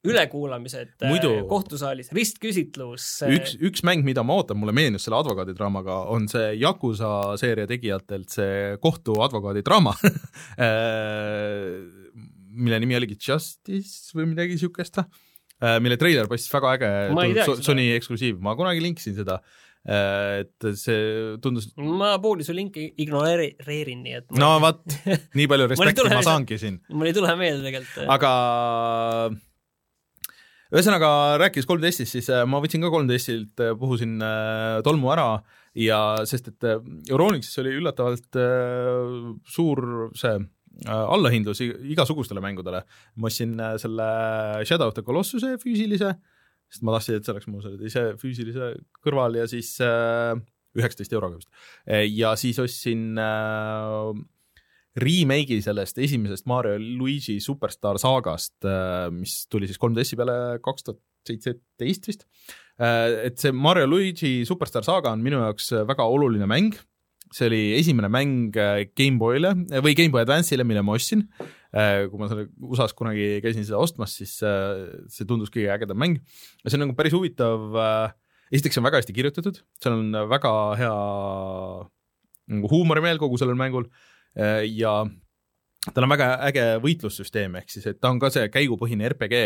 ülekuulamised Muidu, kohtusaalis, ristküsitlus. üks, üks mäng, mida ma ootan, mulle meenus selle advokaadidraamaga, on see Yakuza seeria tegijatelt see kohtuadvokaadi draama mille nimi oligi Justice või midagi niisugust, mille treiler paistis väga äge, Sony eksklusiiv, ma kunagi linkisin seda Äh, et see tundus ma pooli su linki ignoreerin, nii et no vot, nii palju respekti ma saangi siin. mul ei tule meelde tegelikult. aga ühesõnaga, rääkides 3DS-ist, siis äh, ma võtsin ka 3DS-ilt, äh, puhusin tolmu ära ja sest et Euronixis oli üllatavalt suur see allahindlus igasugustele mängudele. ma ostsin selle Shadow of the Colossuse füüsilise äh, sest ma tahtsin, et see oleks mul selle teise füüsilise kõrval ja siis äh, üheksateist äh, euroga vist. Äh, ja siis ostsin äh, remake'i sellest esimesest Mario Luigi Superstar saagast, äh, mis tuli siis 3DS-i peale kaks tuhat seitseteist vist. et see Mario Luigi Superstar saaga on minu jaoks väga oluline mäng see oli esimene mäng äh, GameBoy'le äh, või GameBoy Advance'ile, mille ma ostsin. Äh, kui ma selle USA-s kunagi käisin seda ostmas, siis see tundus kõige ägedam mäng. ja see on nagu päris huvitav, esiteks see on väga hästi kirjutatud, seal on väga hea nagu huumorimeel kogu sellel mängul ja tal on väga äge võitlussüsteem, ehk siis, et ta on ka see käigupõhine RPG,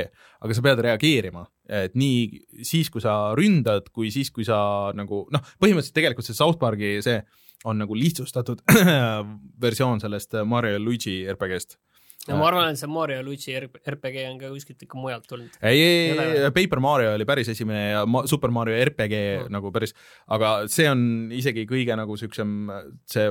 aga sa pead reageerima, et nii siis, kui sa ründad, kui siis, kui sa nagu noh, põhimõtteliselt tegelikult see South Park'i see on nagu lihtsustatud versioon sellest Mario ja Luigi RPG-st no ma arvan, et see Mario Luigi RPG on ka kuskilt ikka mujalt tulnud. ei, ei, ei, Paper Mario oli päris esimene ja Super Mario RPG mm. nagu päris, aga see on isegi kõige nagu siuksem, see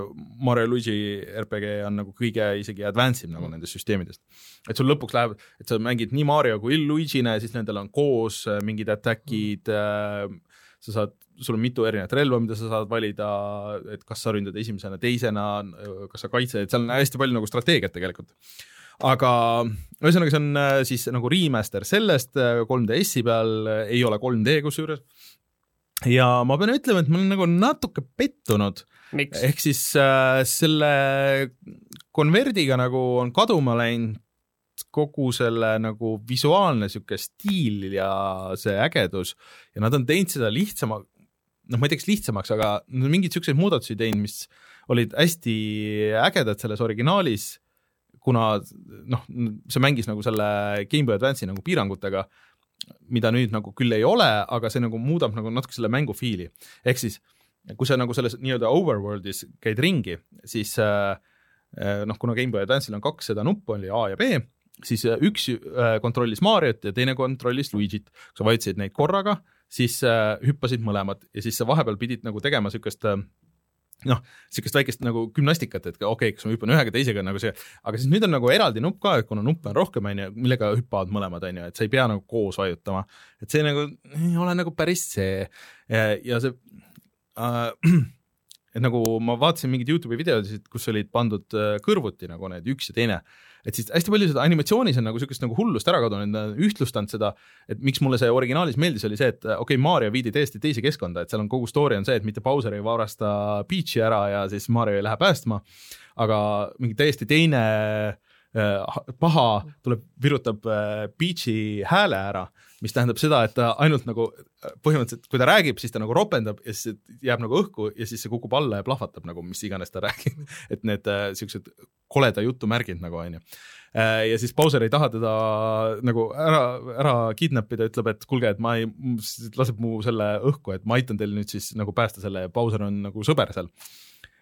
Mario Luigi RPG on nagu kõige isegi advance im nagu mm. nendest süsteemidest. et sul lõpuks läheb, et sa mängid nii Mario kui Luigine, siis nendel on koos mingid attack'id mm., sa saad sul on mitu erinevat relva, mida sa saad valida, et kas sa ründad esimesena, teisena, kas sa kaitsed, seal on hästi palju nagu strateegiat tegelikult. Aga ühesõnaga, see on äh, siis nagu remaster sellest 3DS-i äh, peal, ei ole 3D kusjuures. ja ma pean ütlema, et ma olen nagu natuke pettunud. ehk siis äh, selle konverdiga nagu on kaduma läinud kogu selle nagu visuaalne niisugune stiil ja see ägedus ja nad on teinud seda lihtsama, noh, ma ei tea, kas lihtsamaks, aga mingeid niisuguseid muudatusi teinud, mis olid hästi ägedad selles originaalis, kuna noh, see mängis nagu selle GameBoy Advance'i nagu piirangutega, mida nüüd nagu küll ei ole, aga see nagu muudab nagu natuke selle mängu fiili. ehk siis, kui sa nagu selles nii-öelda overworld'is käid ringi, siis äh, äh noh, kuna GameBoy Advance'il on kaks seda nuppu, oli A ja B, siis äh, üks äh, kontrollis Mariot ja teine kontrollis Luigi't. kui sa vajutasid neid korraga, siis äh, hüppasid mõlemad ja siis sa vahepeal pidid nagu tegema niisugust noh, niisugust väikest nagu gümnastikat, et okei okay,, kas ma hüppan ühega, teisega nagu see, aga siis nüüd on nagu eraldi nupp ka, et kuna nuppe on rohkem, on ju, millega hüppavad mõlemad, on ju, et sa ei pea nagu koos vajutama. et see nagu ei ole nagu päris see ja, ja see äh, et nagu ma vaatasin mingeid Youtube'i videosid, kus olid pandud kõrvuti nagu need üks ja teine et siis hästi palju seda animatsioonis on nagu niisugust nagu hullust ära kadunud, nad on ühtlustanud seda, et miks mulle see originaalis meeldis, oli see, et okei okay,, Mario viidi täiesti teise keskkonda, et seal on kogu story on see, et mitte Bowser ei varasta Peach'i ära ja siis Mario ei lähe päästma, aga mingi täiesti teine äh, paha tuleb, virutab äh, Peach'i hääle ära mis tähendab seda, et ta ainult nagu põhimõtteliselt, kui ta räägib, siis ta nagu ropendab ja siis jääb nagu õhku ja siis see kukub alla ja plahvatab nagu mis iganes ta räägib. et need äh, koleda jutu märgid nagu onju. ja siis Bowser ei taha teda nagu ära, ära kidnappida, ütleb, et kuulge, et ma ei, laseb mu selle õhku, et ma aitan teil nüüd siis nagu päästa selle ja Bowser on nagu sõber seal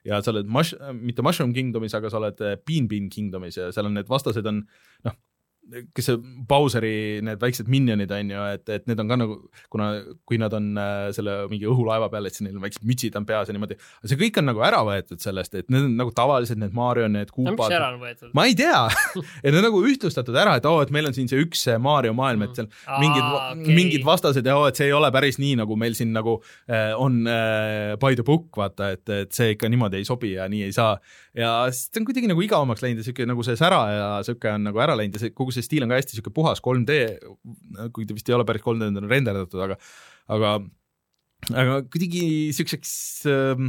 ja sa oled mush-, mitte Mushroom Kingdomis, aga sa oled Bean Bean Kingdomis ja seal on need vastased on noh, kes see Bowseri need väiksed minionid on ju, et, et need on ka nagu, kuna, kui nad on äh, selle mingi õhulaeva peal, et siis neil on väiksed mütsid on peas ja niimoodi, see kõik on nagu ära võetud sellest, et need on nagu tavalised need Mario, need kuupad. mis ära on võetud? ma ei tea et need on nagu ühtlustatud ära, et oo oh,, et meil on siin see üks Mario maailm, et seal mm. mingid okay., mingid vastased ja oo oh,, et see ei ole päris nii, nagu meil siin nagu äh, on äh, by the book, vaata, et, et see ikka niimoodi ei sobi ja nii ei saa. ja see on kuidagi nagu igavamaks läinud ja siuke nagu see sära ja siuke on nagu ära läinud ja see kogu see stiil on ka hästi niisugune puhas 3D, kuigi ta vist ei ole päris 3D, ta on renderdatud, aga aga aga kuidagi niisuguseks äh,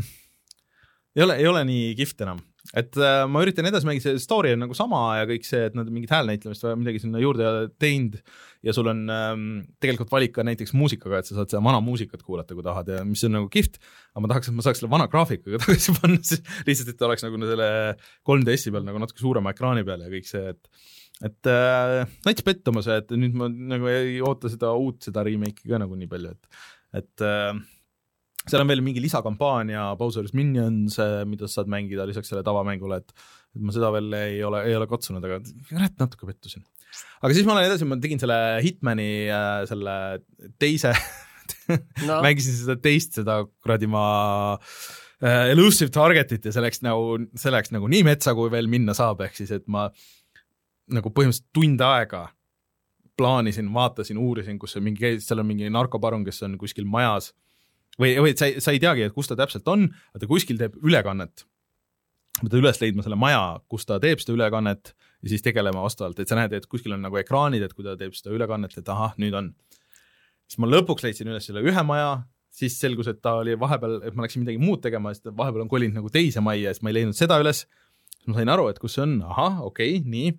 ei ole, ei ole nii kihvt enam. Et äh, ma üritan edasi mängida, see story on nagu sama ja kõik see, et nad mingit häälnäitlemist või midagi sinna juurde teinud ja sul on ähm, tegelikult valik ka näiteks muusikaga, et sa saad seda vana muusikat kuulata, kui tahad ja mis on nagu kihvt, aga ma tahaks, et ma saaks selle vana graafikaga tagasi panna, lihtsalt, et ta oleks nagu selle 3DS-i peal nagu natuke suurema ekraani peal ja kõik see, et et äh, nats pettumus, et nüüd ma nagu ei oota seda uut, seda remake'i ka nagu nii palju, et, et äh, seal on veel mingi lisakampaania Bowser's Minions, äh, mida sa saad mängida lisaks sellele tavamängule, et et ma seda veel ei ole, ei ole katsunud, aga kurat, natuke pettusin. aga siis ma lähen edasi, ma tegin selle Hitmani äh, selle teise no. mängisin seda teist, seda kuradi ma äh, elusive target'it ja see läks nagu, see läks nagu nii metsa, kui veel minna saab, ehk siis et ma nagu põhimõtteliselt tund aega plaanisin, vaatasin, uurisin, kus see mingi, seal on mingi narkoparun, kes on kuskil majas või, või sa ei, sa ei teagi, et kus ta täpselt on, aga ta kuskil teeb ülekannet. ma pean üles leidma selle maja, kus ta teeb seda ülekannet ja siis tegelema vastavalt, et sa näed, et kuskil on nagu ekraanid, et kui ta teeb seda ülekannet, et ahah, nüüd on. siis ma lõpuks leidsin üles selle ühe maja, siis selgus, et ta oli vahepeal, et ma läksin midagi muud tegema, sest vahepeal on kolinud nagu teise majja ja siis ma ei leidnud seda üles. siis ma sain aru, et kus see on, ahah, okei okay,, nii.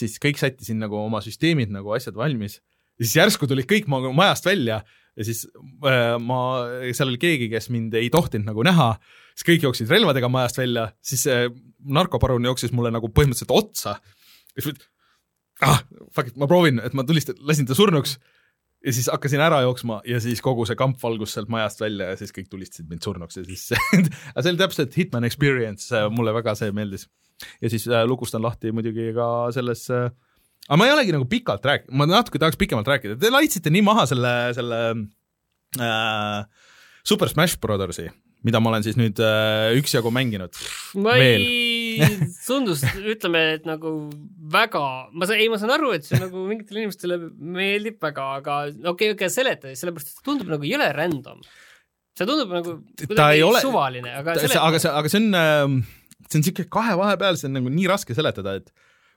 Siis kõik sättisin nagu oma süsteemid nagu asjad valmis. Ja siis järsku tulid kõik majast välja ja siis äh, ma, seal oli keegi, kes mind ei tohtinud nagu näha, siis kõik jooksid relvadega majast välja, siis see narkoparun jooksis mulle nagu põhimõtteliselt otsa. siis ah, fuck it, ma proovin, et ma tulistan, lasin ta surnuks ja siis hakkasin ära jooksma ja siis kogu see kamp valgus sealt majast välja ja siis kõik tulistasid mind surnuks ja siis aga see oli täpselt Hitman Experience, mulle väga see meeldis. ja siis äh, lukustan lahti muidugi ka selles äh, aga ma ei olegi nagu pikalt rääkinud, ma natuke tahaks pikemalt rääkida, te laitsite nii maha selle, selle äh, Super Smash Brothersi, mida ma olen siis nüüd äh, üksjagu mänginud. Veel. ei, tundus, ütleme, et nagu väga, ma saan, ei, ma saan aru, et see nagu mingitele inimestele meeldib väga, aga okei okay,, okei okay,, seleta, sellepärast et see tundub nagu jõle random. see tundub nagu kuidagi ole, suvaline, aga ta, see, aga see, aga see on äh, see on niisugune kahe vahepeal, see on nagu nii raske seletada, et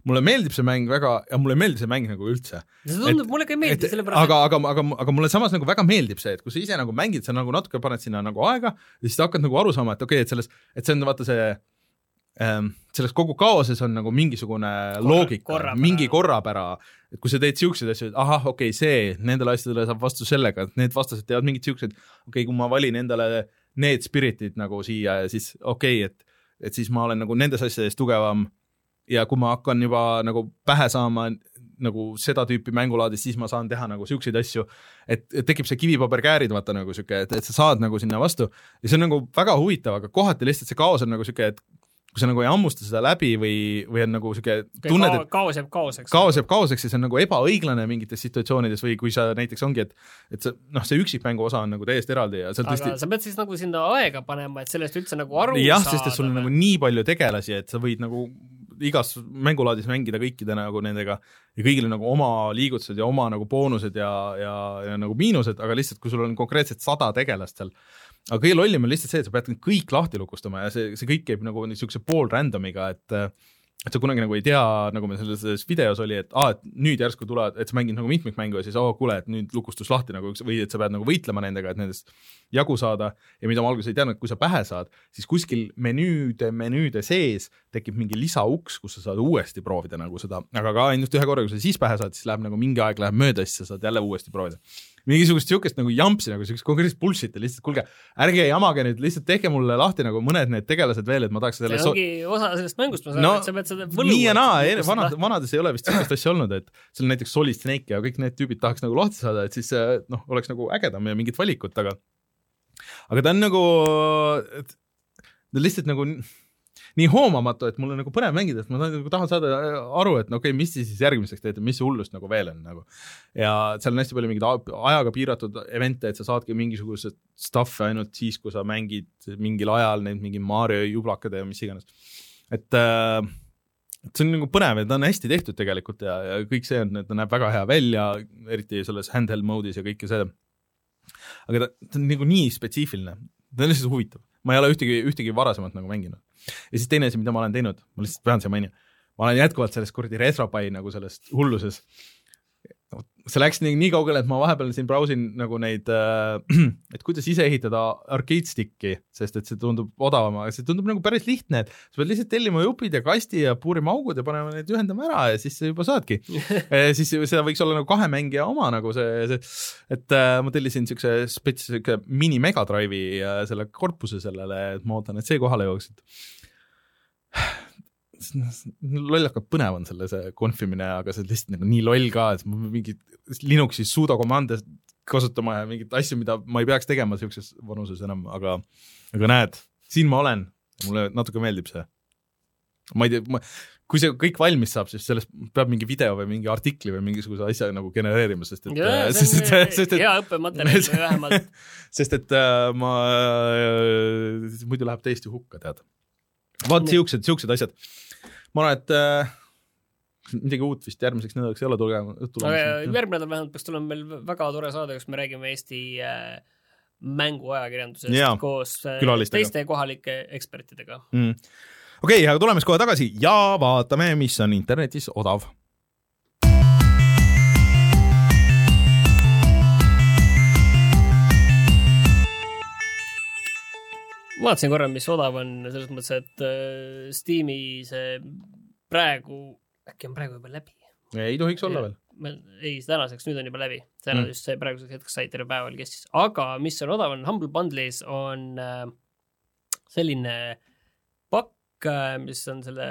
mulle meeldib see mäng väga ja mulle ei meeldi see mäng nagu üldse. see tundub, mulle ka ei meeldi, sellepärast aga, aga, aga, aga mulle samas nagu väga meeldib see, et kui sa ise nagu mängid, sa nagu natuke paned sinna nagu aega ja siis hakkad nagu aru saama, et okei okay,, et selles, et see on vaata see ähm, selles kogu kaoses on nagu mingisugune Korra, loogika, mingi korrapära, et kui sa teed siukseid asju, et ahah, okei okay,, see, nendele asjadele saab vastu sellega, et need vastased teevad mingid siuksed, okei okay,, kui ma valin endale need spiritid nagu siia ja siis okei okay,, et et siis ma olen nagu nendes asjades tugevam. Ja kui ma hakkan juba nagu pähe saama nagu seda tüüpi mängulaadist, siis ma saan teha nagu siukseid asju, et, et tekib see kivipaberkäärid, vaata nagu sihuke, et, et sa saad nagu sinna vastu. Ja see on nagu väga huvitav, aga kohati lihtsalt see kaos on nagu sihuke, et kui sa nagu ei hammusta seda läbi või, või on nagu sihuke tunned, et kaos jääb kaoseks. kaos jääb kaoseks ja see on nagu ebaõiglane mingites situatsioonides või kui sa näiteks ongi, et et see noh, see üksikmängu osa on nagu täiesti eraldi ja seal tõesti aga sa pead siis nagu sinna aega panema, et sellest üldse nagu aru jah, sest et sul on nagu nii palju tegelasi, et sa võid nagu igas mängulaadis mängida kõikide nagu nendega ja kõigil on nagu oma liigutused ja oma nagu boonused ja, ja, ja nagu miinused, aga lihtsalt, kui sul on konkreetselt sada tegelast seal, aga kõige lollim on lihtsalt see, et sa pead kõik lahti lukustama ja see, see kõik käib nagu niisuguse pool random'iga, et et sa kunagi nagu ei tea, nagu meil selles, videos oli, et aa, et nüüd järsku tulevad, et sa mängid nagu mitmikmängu ja siis oo oh, kuule, et nüüd lukustus lahti nagu või et sa pead nagu võitlema nendega, et nendest jagu saada ja mida ma alguses ei teadnud, kui sa pähe saad, siis kuskil menüüde, menüüde sees tekib mingi lisauks, kus sa saad uuesti proovida nagu seda, aga ka ainult ühe korra, kui sa siis pähe saad, siis läheb nagu mingi aeg läheb mööda, siis sa saad jälle uuesti proovida. Mingisugust siukest nagu jampsi nagu siukest konkreetset bullshit'i lihtsalt, kuulge, ärge jamage nüüd, lihtsalt tehke mulle lahti nagu mõned need tegelased veel, et ma tahaks selle see ongi osa sellest mängust, ma saan No, aru, et sa pead seda võlu nii ja naa, vanad, vanades ei ole vist sellist asja olnud, et seal näiteks Solid Snake ja kõik need tüübid tahaks nagu lahti saada, et siis äh, noh, oleks nagu ägedam ja mingit valikut, aga aga ta on nagu, ta lihtsalt nagu nii hoomamatu, et mul on nagu põnev mängida, et ma tahan, nagu tahan saada aru, et no okei okay,, mis te siis järgmiseks teete, mis hullust nagu veel on nagu. ja seal on hästi palju mingeid ajaga piiratud event'e, et sa saadki mingisugused stuff'e ainult siis, kui sa mängid mingil ajal neid mingi Mario jublakad ja mis iganes. et äh, et see on nagu põnev ja ta on hästi tehtud tegelikult ja, ja kõik see on, ta näeb väga hea välja, eriti selles handheld mode'is ja kõike see. aga ta, ta on nagu nii spetsiifiline, ta on lihtsalt huvitav, ma ei ole ühtegi, ühtegi varasemat nagu mänginud. Ja siis teine asi, mida ma olen teinud, ma lihtsalt pean siia mainima, ma olen jätkuvalt selles kuradi RetroPie nagu selles hulluses. See läks nii, nii kaugele, et ma vahepeal siin brausin nagu neid äh, et kuidas ise ehitada arcade stick'i, sest et see tundub odavam, aga see tundub nagu päris lihtne, et sa pead lihtsalt tellima jupid ja kasti ja puurima augud ja panema need ühendama ära ja siis sa juba saadki. siis seda võiks olla nagu kahe mängija oma nagu see, see, et äh, ma tellisin siukse spets, siuke mini Mega Drive'i äh, selle korpuse sellele, et ma ootan, et see kohale jõuaks, et lollakalt põnev on selle see konfimine, aga see on lihtsalt nagu nii loll ka, et ma mingit Linuxi sudo komande kasutama ja mingeid asju, mida ma ei peaks tegema siukses vanuses enam, aga, aga näed, siin ma olen, mulle natuke meeldib see. ma ei tea, kui see kõik valmis saab, siis sellest peab mingi video või mingi artikli või mingisuguse asja nagu genereerima, sest et, sest et, sest et hea õppematerjal vähemalt sest et äh, ma äh,, muidu läheb täiesti hukka, tead. Vaat Nii. siuksed, siuksed asjad. ma arvan, et äh, midagi uut vist järgmiseks nädalaks ei ole tulema, aga tulemas. järgmine nädal vähemalt peaks tulema meil väga tore saade, kus me räägime Eesti äh, mänguajakirjandusest Jaa, koos äh, teiste kohalike ekspertidega. mm.. okei okay,, aga tuleme siis kohe tagasi ja vaatame, mis on internetis odav. Vaatasin korra, mis odav on, selles mõttes, et äh, Steam'i see praegu, äkki on praegu juba läbi? ei tohiks olla veel. ei, tänaseks, nüüd on juba läbi. täna Mm. just see praeguseks hetkeks sai terve päeval kestis, aga mis on odav, on Humble Bundle'is on äh, selline pakk äh,, mis on selle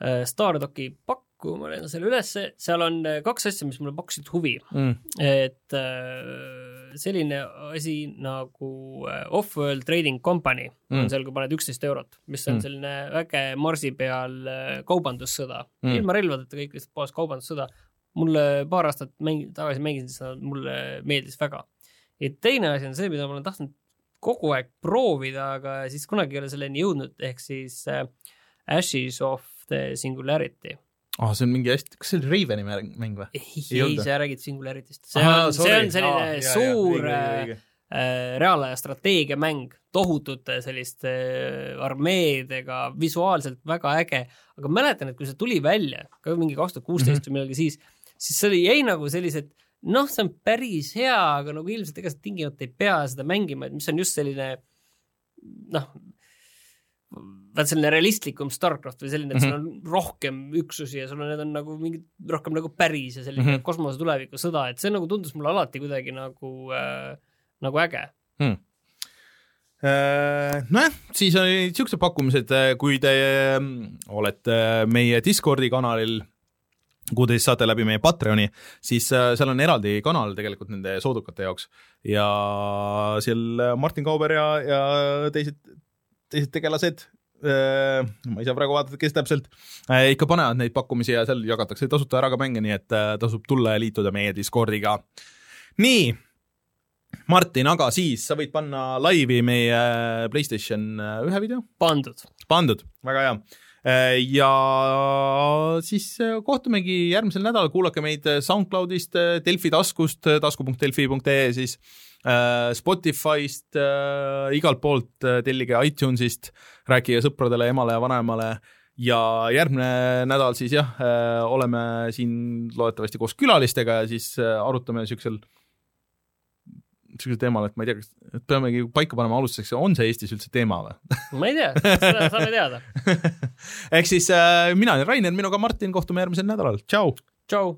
äh, Stardoki pakk, kui ma leian selle ülesse, seal on äh, kaks asja, mis mulle pakkusid huvi, Mm. et äh, selline asi nagu äh, Off-World Trading Company mm. On seal, kui paned üksteist eurot, mis on Mm. selline väge marsi peal äh, kaubandussõda Mm. mm., ilma relvadeta kõik lihtsalt puhas kaubandussõda. mulle paar aastat mäng-, tagasi mängisin seda, mulle meeldis väga. ja teine asi on see, mida ma olen tahtnud kogu aeg proovida, aga siis kunagi ei ole selleni jõudnud, ehk siis äh, Ashes of the Singularity. Ah, see on mingi hästi, kas see oli Raveni mäng, või? ei, Ei sa räägid Singularity'st. see on, see on selline ah, suur äh, äh, reaalaja strateegiamäng tohutute selliste äh, armeedega, visuaalselt väga äge, aga mäletan, et kui see tuli välja ka mingi kaks tuhat kuusteist või millalgi siis, siis see oli, jäi nagu sellised noh, see on päris hea, aga nagu ilmselt ega sa tingimata ei pea seda mängima, et mis on just selline noh, vaat selline realistlikum Starcraft või selline, et sul on rohkem üksusi ja sul on, need on nagu mingid rohkem nagu päris ja selline mm. -hmm. kosmose tulevikusõda, et see nagu tundus mulle alati kuidagi nagu äh,, nagu äge. Äh, nojah, siis olid siuksed pakkumised, kui te mm, olete meie Discordi kanalil, kuhu te siis saate läbi meie Patreoni, siis äh, seal on eraldi kanal tegelikult nende soodukate jaoks ja seal Martin Kauber ja, ja teised, teised tegelased äh, ma ei saa praegu vaadata, kes täpselt äh,, ikka panevad neid pakkumisi ja seal jagatakse tasuta ära ka mänge, nii et äh, tasub tulla ja liituda meie Discordiga. nii Martin, aga siis sa võid panna laivi meie Playstation äh, ühe video, pandud. pandud, väga hea. Ja siis äh, kohtumegi järgmisel nädalal, kuulake meid SoundCloudist, Delfi taskust, tasku.delfi.ee siis, Spotify'st, igalt poolt, tellige iTunesist, rääkige sõpradele, emale ja vanaemale. Ja järgmine nädal siis jah, oleme siin loodetavasti koos külalistega ja siis äh, arutame niisugusel niisugusel teemal, et ma ei tea, kas et peamegi paika panema alustuseks, on see Eestis üldse teema või? ma ei tea, seda saame teada. ehk siis äh, mina olen Rainer, minuga Martin, kohtume järgmisel nädalal, tšau! tšau.